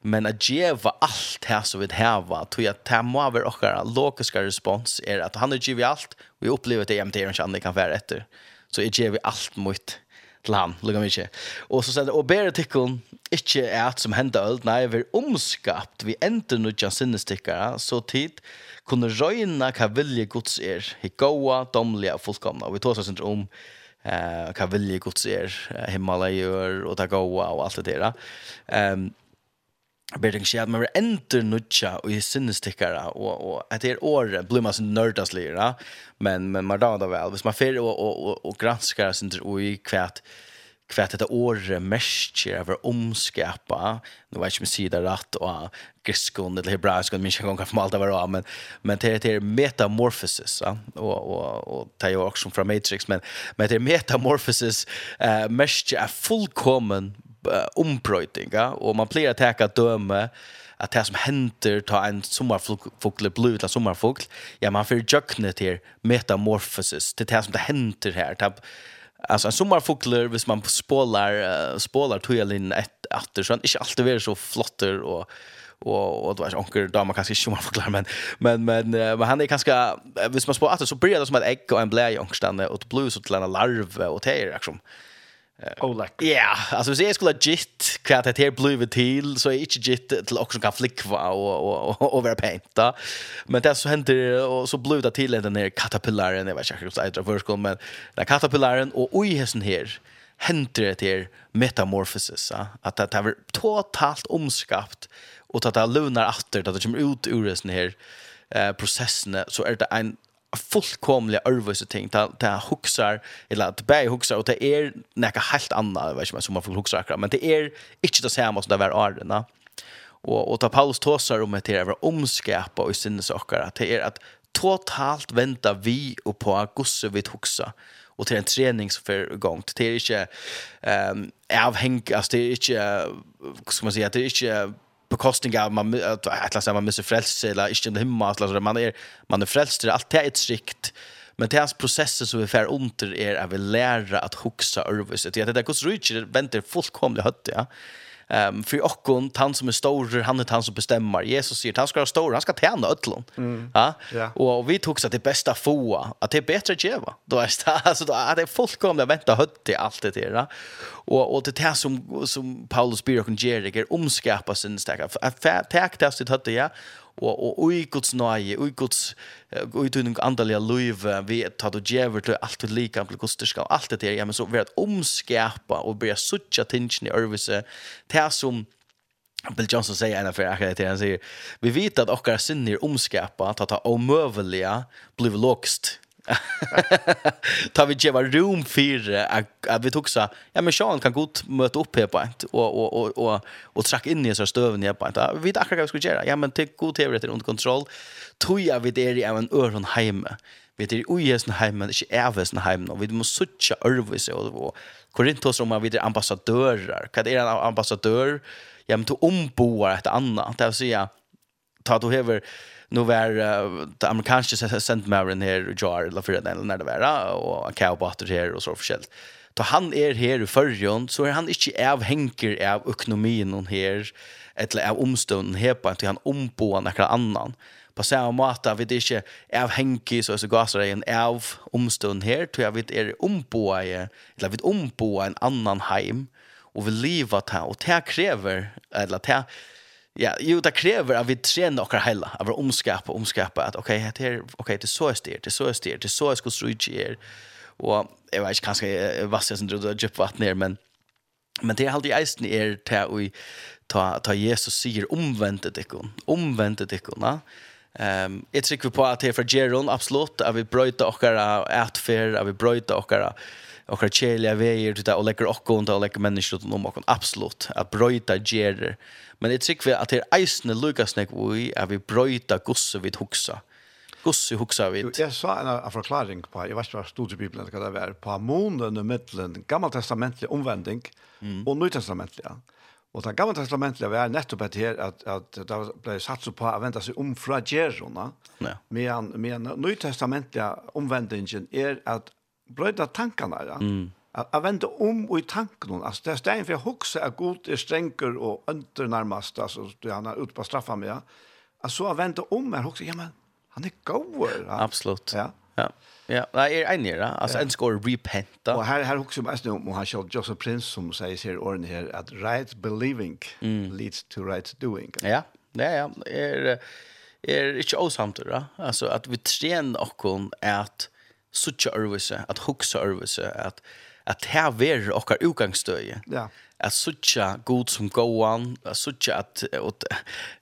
B: Men at gjeva allt det som vi hava, tog at det må være okkara logiska respons er at han er givet allt, og vi opplever det hjemme til er en kjenne kan være etter. Så jeg gjeva allt mot til han, lukka mykje. Og så sier det, og ber tikkun ikkje er at som henda öld, nei, vi er omskapt, vi ender nudja sinnestikkara, så tid kunne røyna hva vilje gods er, i goa, domliga og fullkomna. Vi tås oss ikke om eh, hva vilje gods er, himmala gjør, og ta goa og alt det der. Um, ber skjer at men vi enter nutja og i synnestikkere, og, og etter året blir man så nørdas men, men man rada vel. Hvis man fer og, og, og, og granskar sin og i kvæt, kvæt dette året mersker over omskapa, nå vet ikke om jeg sier det rett, og griskon eller hebraisk, og minst en gang kan alt det være, men, men det er, det er metamorphosis, ja? og, og, og det er jo også fra Matrix, men, men det er metamorphosis, eh, mestjer er fullkommen ombrøytinga, og man pleier å teka døme at det som henter ta en sommerfugl blod til en ja, man får jøkne til metamorphosis, til det som det henter her. Det, alltså en sommarfågel hvis man spålar uh, spålar tujalin ett åter så inte alltid är så flotter och och och då är onkel damer kanske sommarfåglar men men men uh, men han är kanske hvis man spolar åter så blir det som ett ägg och en blä i och det och så till en larv och det är liksom
A: Olek.
B: Ja, alltså så jag skulle git kvart det här blivit till så är inte git till också kan flickva och och och vara painta. Men det så händer och så bluda till den här katapillaren det var säkert så att först kom men den katapillaren, och oj hästen här händer det här metamorphosis att det har totalt omskapt och att det lunar åter att det kommer ut ur den här eh processen så är det en fullkomliga örvösa ting. Ta ta huxar eller att bä huxar och det är näka helt annat vet man som man får huxa akra men det är inte det samma som det var arna och och ta Paulus tåsar om att det är omskapa och sinnesaker att det är att totalt vänta vi och på gosse vid huxa. Och till en träning som för gång det är inte ehm avhängigt alltså det är inte ska man säga det är inte bekostning av man att att man måste frälsa eller inte den himma alltså man är man är frälst. Det allt är ett strikt men det hans processer som vi fär under är att vi lära att huxa örvis det är det där kus väntar fullkomligt hött ja. Um, för okkon, han som är stor, han är han som bestämmer. Jesus säger, han ska vara stor, han ska tjäna ödlon.
A: Mm.
B: Ja?
A: Yeah.
B: Och vi tog så att det bästa få, att det är bättre att geva. Då är det, alltså, då är det fullkomliga vänta hött till allt det där. Och, och det här det som, som Paulus ber och ger, är omskapa sin stäcka. Tack det sitt hött, ja og og ui Guds nøye ui guds ui uttunning andaliga luive vi tar det djever til alt det lika, til Guds styrka, og alt det der, ja, men så vi at omskapa og börja suttja tingene i øvelse, det som Bill Johnson säger en affär akkurat det han säger vi vet att och sinner omskapa att ta omövliga blir lågst tar vi geva room för att vi tog så ja men Sean kan gott möta upp här på ett och och och och och track in i så stöven här på ett. Vi vet akkurat vad vi ska göra. Ja men till god tv det under kontroll. Tror jag vi det är en öron hemme. Vi det är ju en hemme, inte ärvesen hemme och vi måste söka örvis och Korintos om vi är ambassadörer. Vad är en ambassadör? Ja men du omboar ett annat. Det vill säga ta du över nu var uh, det amerikanska sentmauren här jar eller för den när det var och en cowbotter här och så förskällt. Då han är här i förrjon så är han inte avhänger av ekonomin hon här eller av omstunden här på att han omboar några annan. På samma måte vi det inte avhänger så så gasar en av omstunden här tror jag vi är omboar eller vi omboar en annan hem och vi lever där och det kräver eller det Ja, jo, det krever at vi trener och heller. at vi omskapar, omskapar, at ok, det er, okay, det er så jeg styr, det er så jeg styr, det er så jeg skal strykje er, og jeg vet ikke, kanskje jeg vasser som du har djupt vatt men, men det er alltid eisen er til å ta, ta Jesus sier omvendet ikkon, omvendet ikkon, ja, Ehm um, jag tycker på att det för Geron absolut att vi bröt och att atfer att vi bröt och och att kärliga vägar till det och lägger och och och lägger människor till om och absolut att bröta gerer men det tycker vi att det är isne lukas neck vi är vi bröta gosse vid huxa gosse huxa vid
A: jag sa en förklaring på jag vet vad studiebibeln det kan vara på månen i mitten gammaltestamentlig omvändning mm. och nytestamentliga Och det gamla testamentet var nettopp att här att att det blev satt så på att vänta sig om från Jerona.
B: Ja.
A: Men men Nya omvändningen är att brøyta tankene ja.
B: Mm.
A: Jeg venter om og i tanken, altså det er stedet for jeg husker at god er strenger og ønter nærmest, altså han er ute på straffa med, altså jeg venter om jeg husker, ja, men han er gåer.
B: Absolutt.
A: Ja.
B: Ja. Ja, nei, er en nere, Altså, en skår repenta.
A: Og her, her husker jeg om, han kjøpt Joseph Prince, som sier i årene her, at right believing leads to right doing.
B: Ja, ja, ja. Er, er ikke åsamt da. Altså, at vi trener okken at sucha örvise, att huxa örvise, att att här ver och utgångsstöje.
A: Ja.
B: Att sucha god som goan, att sucha att och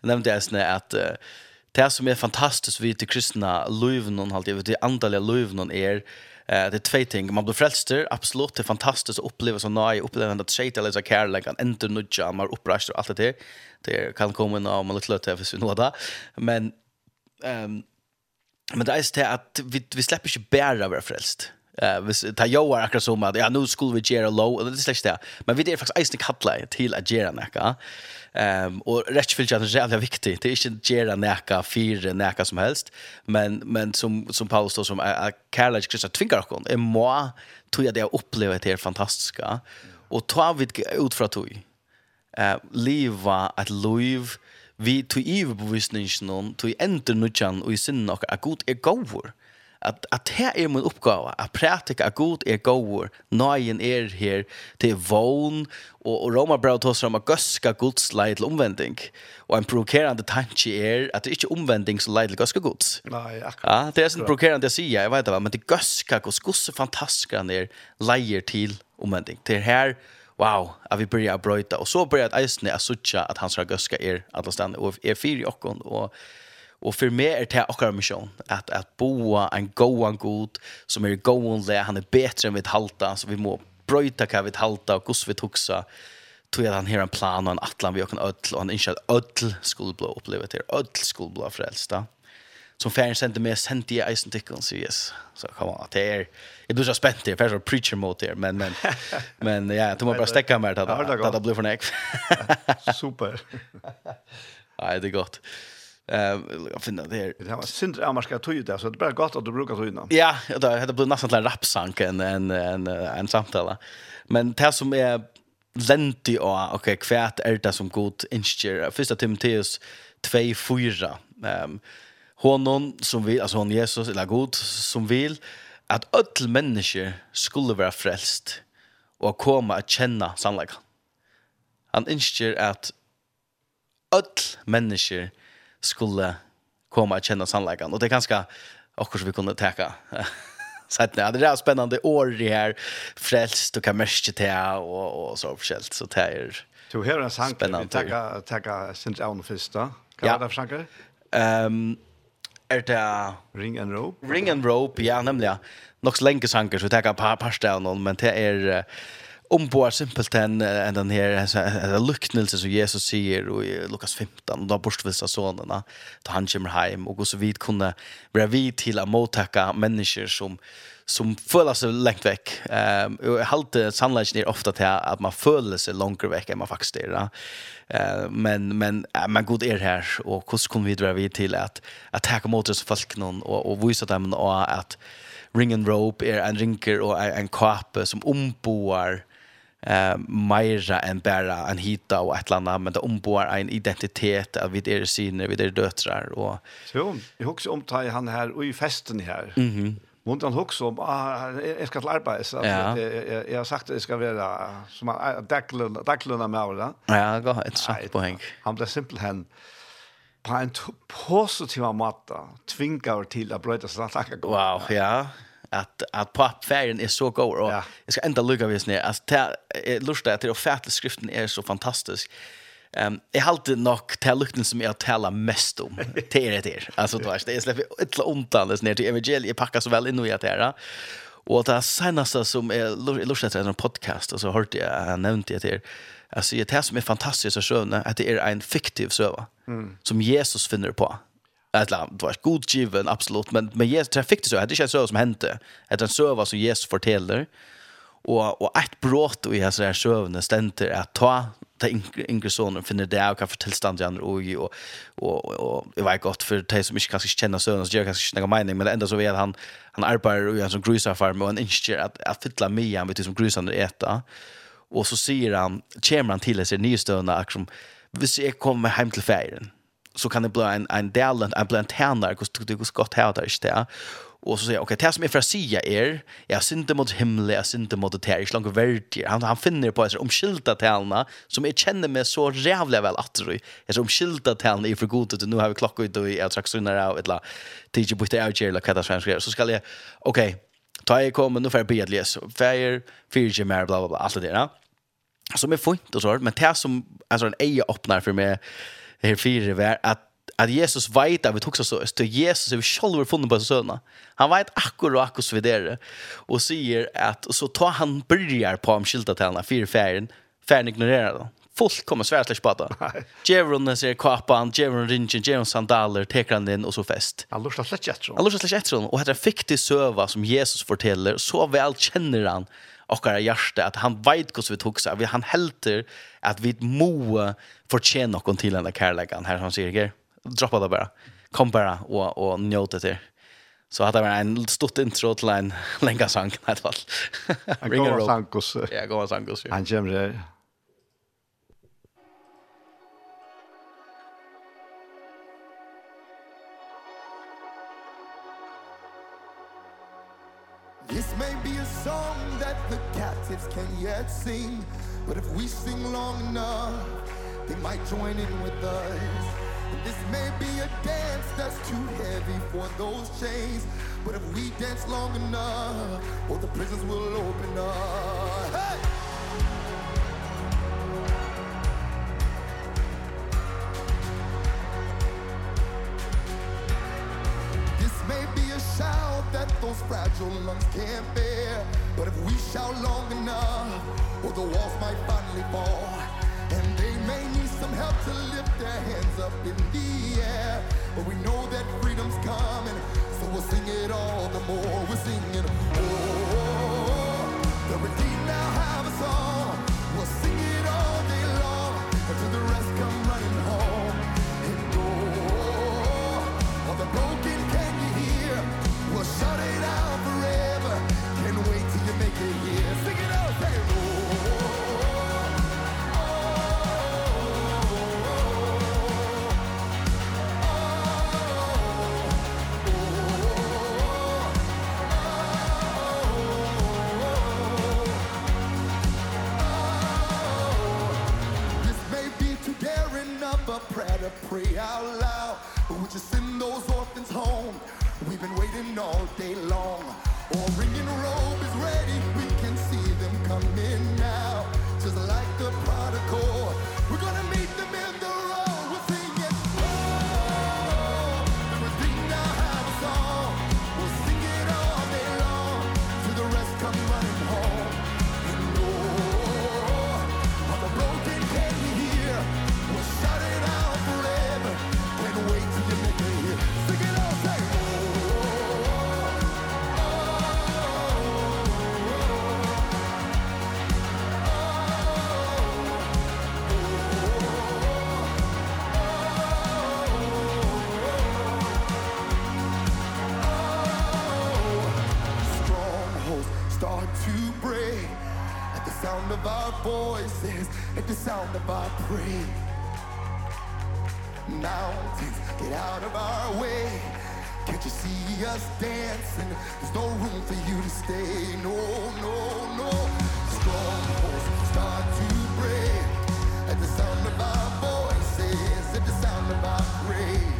B: nämnde jag snä att det som är fantastiskt vid det kristna löven och allt det andliga löven är Eh det är två ting. Man blir frälst, absolut det är fantastiskt att uppleva så nära upplevelsen att shit eller så kärleken inte nudja, man upprörs och allt det där. Det kan komma om man lite lätt för sin nåda. Men ehm men det är det att vi vi släpper inte bära våra frälst. Eh vi ta joar var akkurat som att ja nu skulle vi göra low och det släpps det. Men vi det är faktiskt isen kalla till att göra näka. Ehm och rätt för att det är viktigt. Det är inte göra näka fyra näka som helst, men men som som Paulus då som är Karl Krista tvingar kon. Är må tror jag det jag upplever det är fantastiska. Och ta vid ut från tog. Eh leva att liv, vi tog iverbevisningen, tog ender nødjan og i sinne og at god er gåvor. At, at her er min oppgave, at prætika at god er gåvor, nøyen er her til vogn, og, og Roma brev tås om at gøska gods leid til omvending. Og en provokerande tanke er at det er ikke omvending som leid til gøska gods.
A: Nei, akkurat.
B: Ja, det er sånn provokerande jeg sier, jeg vet det, men det gøska gods, gods fantastisk han er leier til omvending. Det er her, wow, at vi börjar bröjta. Och så börjar Eisne att sucha att han ska göska er alla ställen. Och er fyra i hon. Och, och för mig är det också en mission. Att, att boa en gåan god som är gåande. Han är bättre än vi halta. Så vi må bröjta kan vi halta och gos vi tuxa. Tog att han har en plan och en atlan vi åkken ödl. Och han inser att ödl skulle bli upplevet här. Ödl skulle bli frälsta som färgen sände med sände jag eisen tycker så yes så kom att det är jag blir så spänt det för preacher mode där men men men ja du måste bara stäcka mer
A: att det
B: blir för näck
A: super
B: nej det är gott Eh, jag finner det.
A: Det var synd att man ska ta ut det, så det är bara gott att du brukar ta
B: ut det. Ja, det hade blivit nästan en rapsank en, en, en, en samtale. Men det som är lenti och okej, kvärt är det som god inskjer. Första Timoteus 2-4. Um, honom som vill, alltså hon Jesus, eller god, som vill att öll människor skulle vara frälst och komma att känna sannlägga. Han inskjer att öll människor skulle komma att känna sannlägga. Och det är ganska, också vi kunde täcka. så att ja, det är spännande år i här frälst och kan märka det och, och så förskällt. Så det är
A: Du hör en sang, vi tackar, tackar, syns av den första. Hva
B: ja.
A: det för sanker?
B: Um, er det...
A: Ring and Rope?
B: Ring and Rope, ja, nemlig, ja. Nok så lenge sanger, så vi tar på parstelen, men det er... Uh, ombord simpelt en, en den här lucknelse som Jesus säger i Lukas 15, då borstvisa sonerna, då han kommer hem och så vid kunde bli vid till att mottaka människor som som føler seg lengt vekk. Ehm um, og halte sannleggen er ofte til at man føler seg langt vekk enn man faktisk er. Eh uh, men men uh, man god er her og hvordan kommer vi dra vi til at at ta mot oss folk noen og og vise dem og at ring and rope er en rinker og en kappe som omboar eh meira än bara en hita och ett landa men det omboar en identitet av vid er syner vid er döttrar och
A: så jag husar om taj han här och i festen här.
B: Mhm.
A: Mm Mundt han hugsa om, ah, jeg skal til arbeid, så
B: ja.
A: jeg, jeg, har sagt at jeg skal være som han, daglønne med året.
B: Ja, det var et sant poeng.
A: Han ble simpelthen på en positiv måte tvinga til å brøyde seg.
B: Wow, ja, att att pappfärgen är så god och
A: ja.
B: jag ska ända lugga vis ner alltså det lustar att det offentliga skriften är så fantastisk. Ehm um, jag har nog till lukten som jag talar mest om till det till. Alltså då är det släpper ett undan det ner till evangeliet packar så väl in i att det här. Och det senaste som är lustigt är en podcast och så hörde jag han nämnde det till Alltså det här som är fantastiskt så sjön att det är en fiktiv söva mm. som Jesus finner på. Alltså, det var god given, absolut. Men, men Jesus, det fick det så. Det känns inte en som hände. Det är en söva som Jesus fortäller. Och, och ett brått i hans här sövne ständer att ta ta yngre sonen finner det och kan fortälla stand i andra oj och och och det var gott för dig som inte kanske känner sönen så jag kanske inte någon mening men ändå så vet han han arbetar och han som grusar farm och han inser att att fylla mig han vet som grusande äta och så säger han kommer han till sig nystöna som hvis ser kommer hem till färden så kan det bli en, en del, en blantänar, hur det går gott här där inte. Och så säger jag, okej, det som är för att säga är, jag synte mot himlen, jag synte mot det här, långt är Han, han finner på om omkylda tälna, som jag känner mig så jävla väl att det är. som omkylda tälna i för gott att nu har vi klockan ut och jag trakk sunnare av ett la, tidsi bytte av kjär, eller kvittar svenskar. Så ska jag, okej, ta jag kommer, nu för att be att läsa, färger, fyrtje mer, bla bla bla, allt det där. Som är fint och så, men det som alltså, en eje öppnar för mig, här fyra var att att Jesus vet att vi tog så att Jesus är själv funnen på sönerna. Han vet akkurat akkurat vid det och säger att så tar han börjar på om skilta till henne fyra färgen färgen ignorerar då. Folk kommer svära släck på det. Jevron ser kapan, Jevron ringen, Jevron sandaler, teker han in och så fest.
A: Han lurar släck efter honom.
B: Han lurar släck etter honom. Og det är fiktig søva som Jesus forteller Så vel kjenner han okkara hjärsta att han vet hur vi tog så vi han helter att vi må förtjäna någon till den där kärleken här som säger droppa det bara kom bara och och njut det Så hade man en stort intro till en länga sang i alla fall.
A: Ringa Sankos.
B: Ja, gå Sankos.
A: Han kommer där.
D: This may can yet sing But if we sing long enough They might join in with us And this may be a dance that's too heavy for those chains But if we dance long enough Well, the prisons will open up Hey! This may be shout that those fragile lungs can't bear But if we shout long enough Or the walls might finally fall And they may need some help to lift their hands up in the air But we know that freedom's coming So we'll sing it all the more We're singing, oh, oh, oh, oh. The redeemed now have a song pray out loud. Would you send those orphans home? We've been waiting all day long. Our ringing robe is ready. We can our voices at the sound of our praise. Mountains, get out of our way. Can't you see us dancing? There's no room for you to stay. No, no, no. Strongholds start to break. At the sound of our voices At the sound of our praise.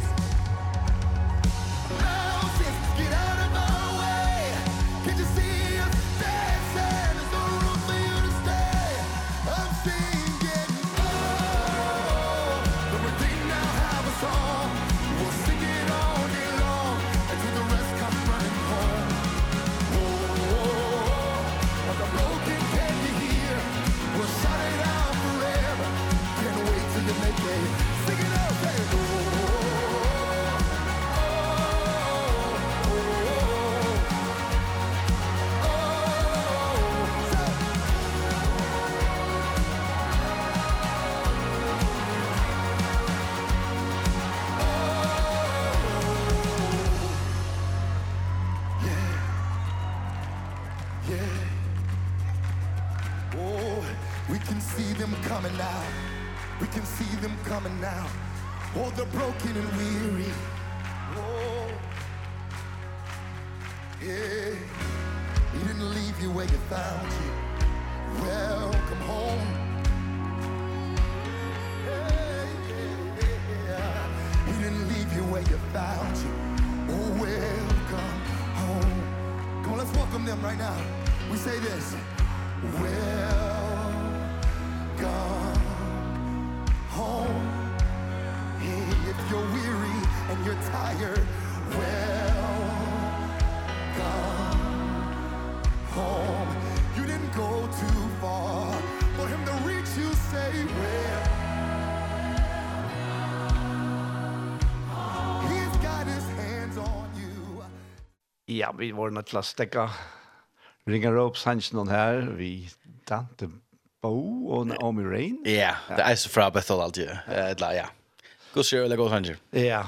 A: Ja, vi var nødt til å stekke ringer opp sannsyn her. Vi dante Bo og Naomi Rain.
B: Ja, det er så fra Bethel alltid. Ja, ja. God sjø, eller god sannsjon.
A: Ja,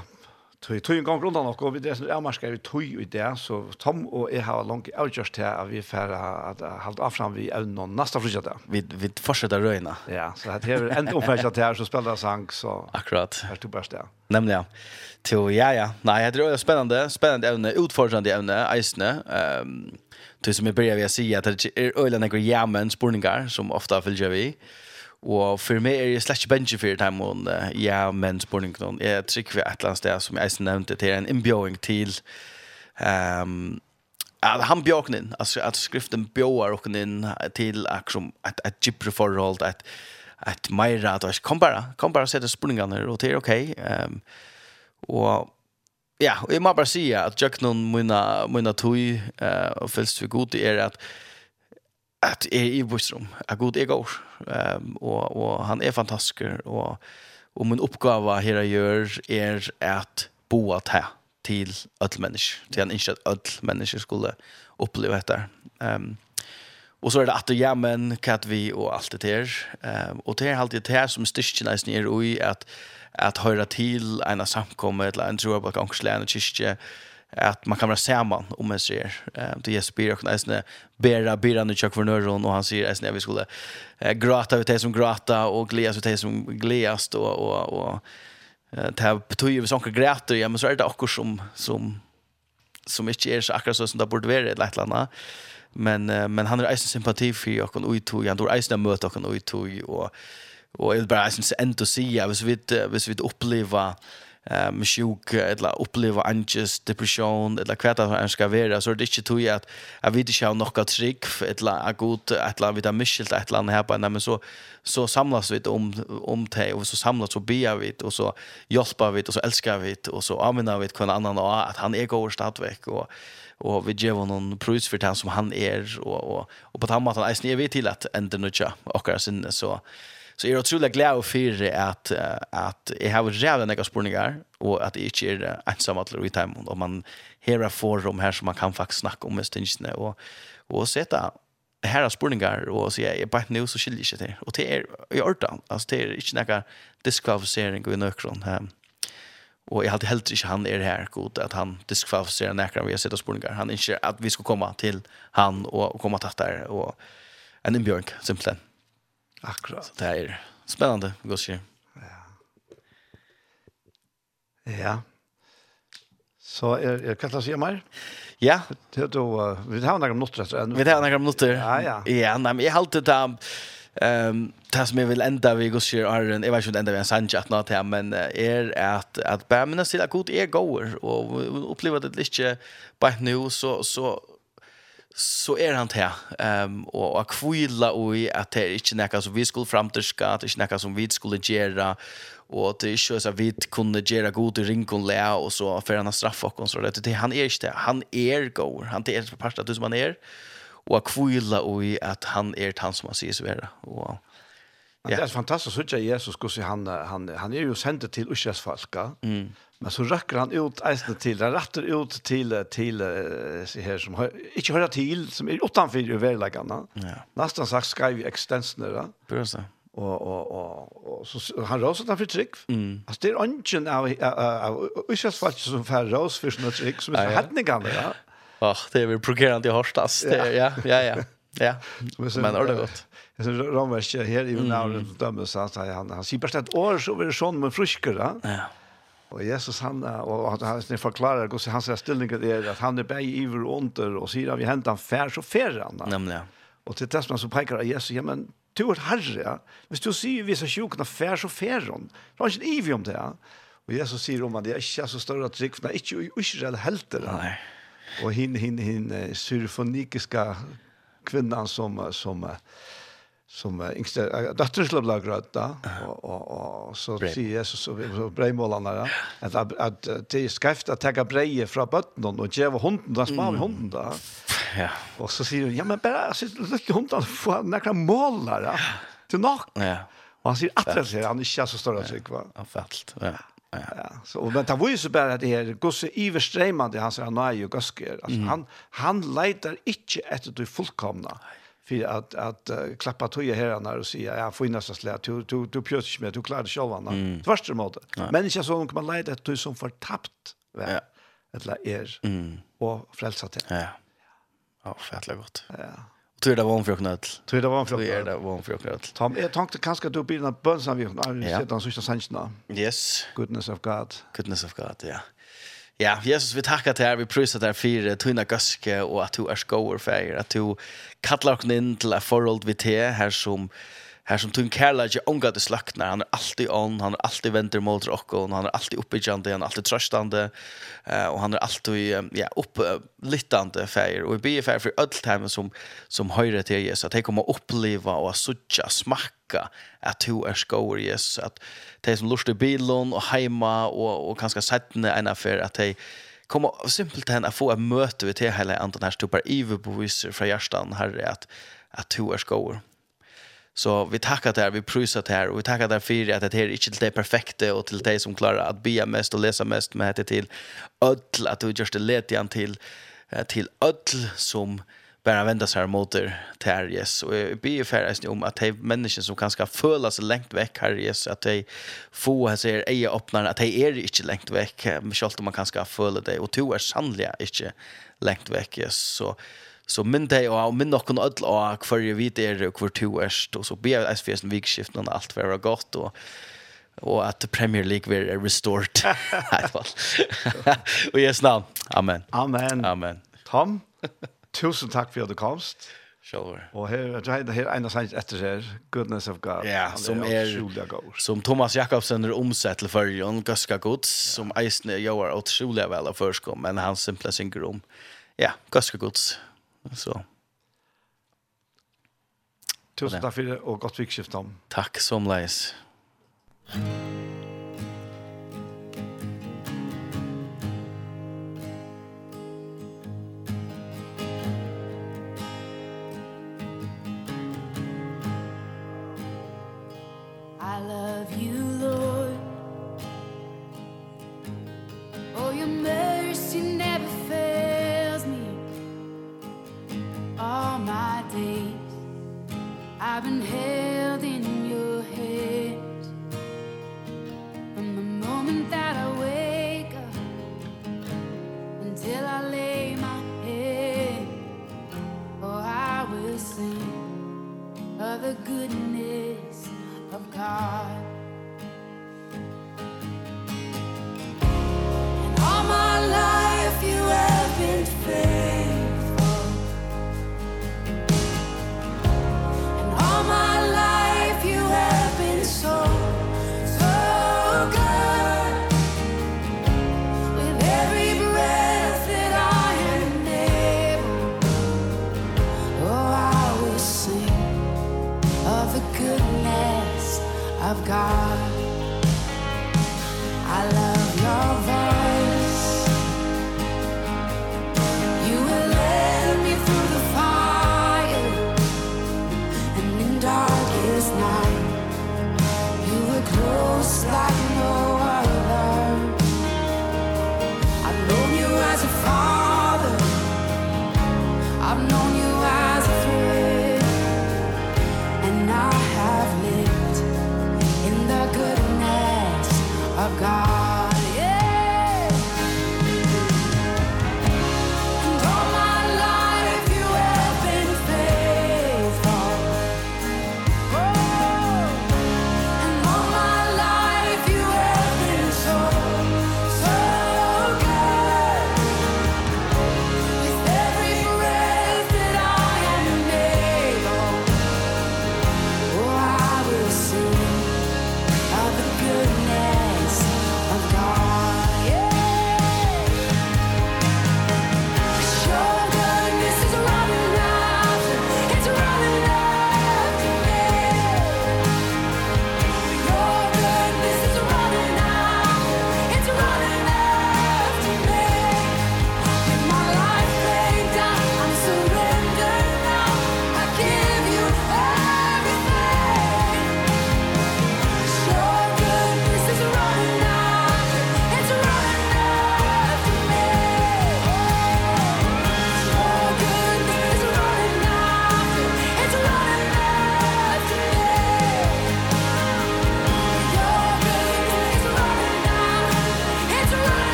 A: Tøy tøy en gang rundt nok og vi det er marska vi tøy i det så Tom og eg har langt outjust her at vi fer at halt av fram vi ein og næsta frysa der.
B: Vi vi fortsätter røyna.
A: Ja, så det er ein omfæsja här så spelar sang så
B: Akkurat.
A: Er du best der.
B: Nemlig ja. Til ja ja. Nei, det är spännande, spännande evne, utfordrande evne, eisne. Ehm till som jeg börjar vi att säga att det är öjliga några jamen spurningar som ofta följer vi. Og for meg er jeg slett ikke bensje for det her, uh, ja, men spørningen, jeg trykker vi et eller annet sted, som jeg nevnte, til en innbjøring til um, at han bjökn inn, altså at skriften bjöar inn til akkurat et, et att forhold, et, et att Maira att kom bare, kom bara sätta springarna og det er ok. Um, og ja och jag måste bara säga att jag noen mine, mine tog, uh, og fällst för god er att at jeg er i bostrom, at god er går, um, og, og han er fantastisk, og, og min oppgave her jeg gjør er at bo at her til alle mennesker, til han ikke at alle mennesker skulle oppleve dette. Um, og så er det at ja, men, hva vi og alt det her. Um, og det er alltid det her som styrken er snir i, at, at høyre til en av samkommet, eller en troer på gangslig, en kyrkje, att man kan vara samman om man ser eh det är spyr och nästan bära bära nu check för nörron och han säger nästan vi skulle eh, gråta ut det som gråta och glädjas ut det som glädjas då och och det här betyder ju sånka gråter ja men så är det också som som som inte är så akkurat så som det borde vara i ett land men men han har er eisen sympati för och och tog han då eisen möta och och tog och och är bara eisen entusiasm vis vi vis vi uppleva um, sjuk eller uppleva angst, depression eller kvärt att han ska vara så det är inte tog att jag vet inte om något trick eller att god att la vita mischelt att land här på men så så samlas vi om om te och så samlas och ber vi och så hjälper vi och så älskar vi och så använder vi kan annan att han är god stadväck och och vi ger honom pris för det som han är och och och på tammat han är snivet till att ändra nutcha och så Så jeg er utrolig glad for at, at jeg har rævlig nekka spurningar, og at jeg ikke er ensam at i timen, og man her er forum her som man kan faktisk snakke om stingene, og, og sette her er spurningar, og så jeg, jeg bare nu så skiljer ikke til. Og det er i orden, altså det er ikke nekka diskvalifisering i nøkron. Og jeg hadde heller ikke han er her god, at han diskvalifiserer nekra ved å sette spurningar. Han ikke at vi skal komme til han og, komma komme tatt der, og en innbjørn, simpelthen.
A: Akkurat.
B: Det er spennende, godt sier.
A: Ja. Ja. Så er, er kan jeg si mer?
B: Ja.
A: Det, då, vi tar noen minutter etter.
B: Vi tar noen minutter.
A: Ja, ja.
B: Ja, nei, men jeg har alltid tatt Ehm tas som jag vill ända vi går ser Iron. Jag vet inte ända vi en sanch att nåt här men är att att bämna sig att god är går och uppleva det lite på nu så så så er han til. Um, og å kvile i at det er ikke noe som vi skulle fremtidska, at det er ikke noe som vi skulle gjøre, og det er ikke så vi kunne gjøre god i ringen le, og så får han straffe oss. Så det, det, han er ikke det. Han er god. Han er ikke part av det som han er. Og å kvile i at han er han som han sier så være. Og,
A: ja. Det er fantastisk å se Jesus, hvordan han, han, han er jo sendt til Ushas mm Men så rakker han ut eisene til, han ratter ut til, til uh, her som har, ikke hører til, som er utenfor uverleggene.
B: Ja.
A: Nesten sagt skrev ekstensene da.
B: Prøv seg.
A: Og, og, og, og så han råset den for trygg.
B: Mm.
A: Altså det er ønsken av, av, av uskjelsfallet som får rås for sånne trygg, som
B: er
A: så hettningene da.
B: Åh, det är väl prokerende i Horstas. Ja, ja, ja. ja.
A: Ja,
B: men är det gott?
A: Jag synes Ramverk här i Vunavren så att han, han sier bare et år så blir det sånn med frusker.
B: Ja.
A: Og Jesus han, og han, han forklarer hvordan ser stillingen er, at han er bei iver under, og sier at vi henter han fær, så fær han. Nemlig. Og til man så peker av Jesus, ja, men du er herre, ja. Hvis du sier vissa sjukene fær, så fær han. Så han er ikke iver om det, ja. Og Jesus sier om han, det er ikke så større trygg, for det er ikke Israel
B: helter.
A: Nei. Og hinn, hinn, hinn, syrfonikiska kvinnan som, som, som som var yngste dotter skulle bli grøt da, og, og, og så sier Jesus så, så breimålene da, at, at at det er skreft å tagge breie fra bøttene og gjøre hunden, da smal hunden da.
B: Ja.
A: Og så sier hun, ja, men bare lykke hunden, få noen målere til nok.
B: Ja.
A: Og han sier at det han ikke er så større trykk, va?
B: Han felt, ja. Ja.
A: ja. Så, men det var ju så bara det här gosse iverstrejmande hans han är ju gasker. Alltså, han, han letar inte efter det fullkomna. Nej för att att uh, klappa tröja här när och säga ja får nästan slä du du du pjörs med du klarar själva när
B: mm.
A: tvärs emot människa som kan man leda att du som förtappt va
B: ja.
A: eller är
B: mm.
A: och frälsa till
B: ja ja fettligt gott
A: ja
B: Tror det var en fruknöt.
A: Tror det var en
B: fruknöt.
A: Tror
B: det var en fruknöt.
A: Tom, jag tänkte kanske att du blir en bønn som vi har sett den sista sannsna.
B: Yes.
A: Goodness of God.
B: Goodness of God, ja. Yeah. Ja, Jesus, vi tackar dig, vi prysar till er för tunna gaske och att du är skoer för att du kallar oss in till ett förhåll vid te här som här som tun kärlek är omgått i slaknar. Han är alltid on, han är alltid vänder mot och han är alltid uppbyggande, han är alltid tröstande och han är alltid ja, upplittande för och vi ber för allt hem som, som höjer till Jesus att de kommer uppleva och att suttja, smaka trycka att du är skoer Jesus att de som lustar bilen och hemma och och kanske sätta en affär att de kommer simpelt hen att få ett möte vid til hela andre här stupar iver på visser från hjärtan herre att att du är skoer. Så vi tackar där, vi prysar där och vi tackar där för att det här är inte till det perfekta och till det som klarar att be mest och läsa mest med det till öll att du görs det ledian till till öll som bara vända sig mot där yes och jag ber för om att de människor som kanske føla sig långt veck här yes att de få här ser eja öppnar att de är inte långt veck men själv om man kanske føla det och to är sannliga inte långt veck yes så så men dag och min någon öll och för ju vid er och kvart to är och så ber SFS en vikskift och allt vara gott och och att Premier League blir restored i alla fall. Och yes namn. Amen.
A: Amen.
B: Amen.
A: Tom Tusen takk for at du komst. Sure. Og her, her, her ena sanns etter her, Goodness of God.
B: Ja, som er, som Thomas Jakobsen er omsett til førjon, Gøska Gods, som eisne gjør utrolig vel av førskom, men han simpelthen synger om, ja, Gøska Gods. Så.
A: Tusen takk for det, og godt vikskift om.
B: Takk som leis.
E: Takk.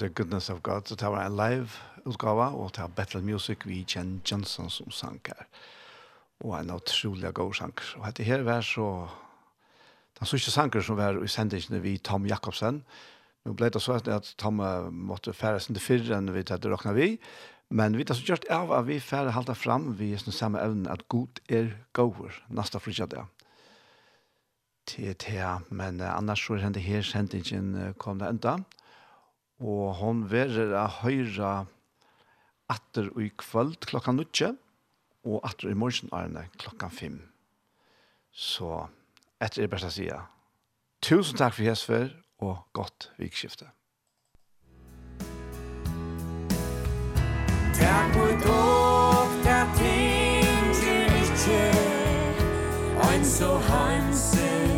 E: The Goodness of God,
A: så det var en live utgave, og det var Battle Music vi Jen Johnson som sang her. Og en utrolig god sang. Og dette her var så, den sørste sanger som var i sendingene vi Tom Jakobsen, Nå ble det så at Tom måtte fære sin til fyrre enn vi tatt råkna vi, men vi tatt så gjort av at vi fære halta fram vi er sånn samme evne at god er gåver, nasta frutja det. Til til, men annars så er det her sendingen kom det enda, og hon verer a høyra atter i kvöld klokka nutje, og atter i morgen arne klokka fem. Så etter er best å sige, tusen takk for hesfer, og godt vikskifte.
C: Takk for dog, der ting til ikke, ein så hansen,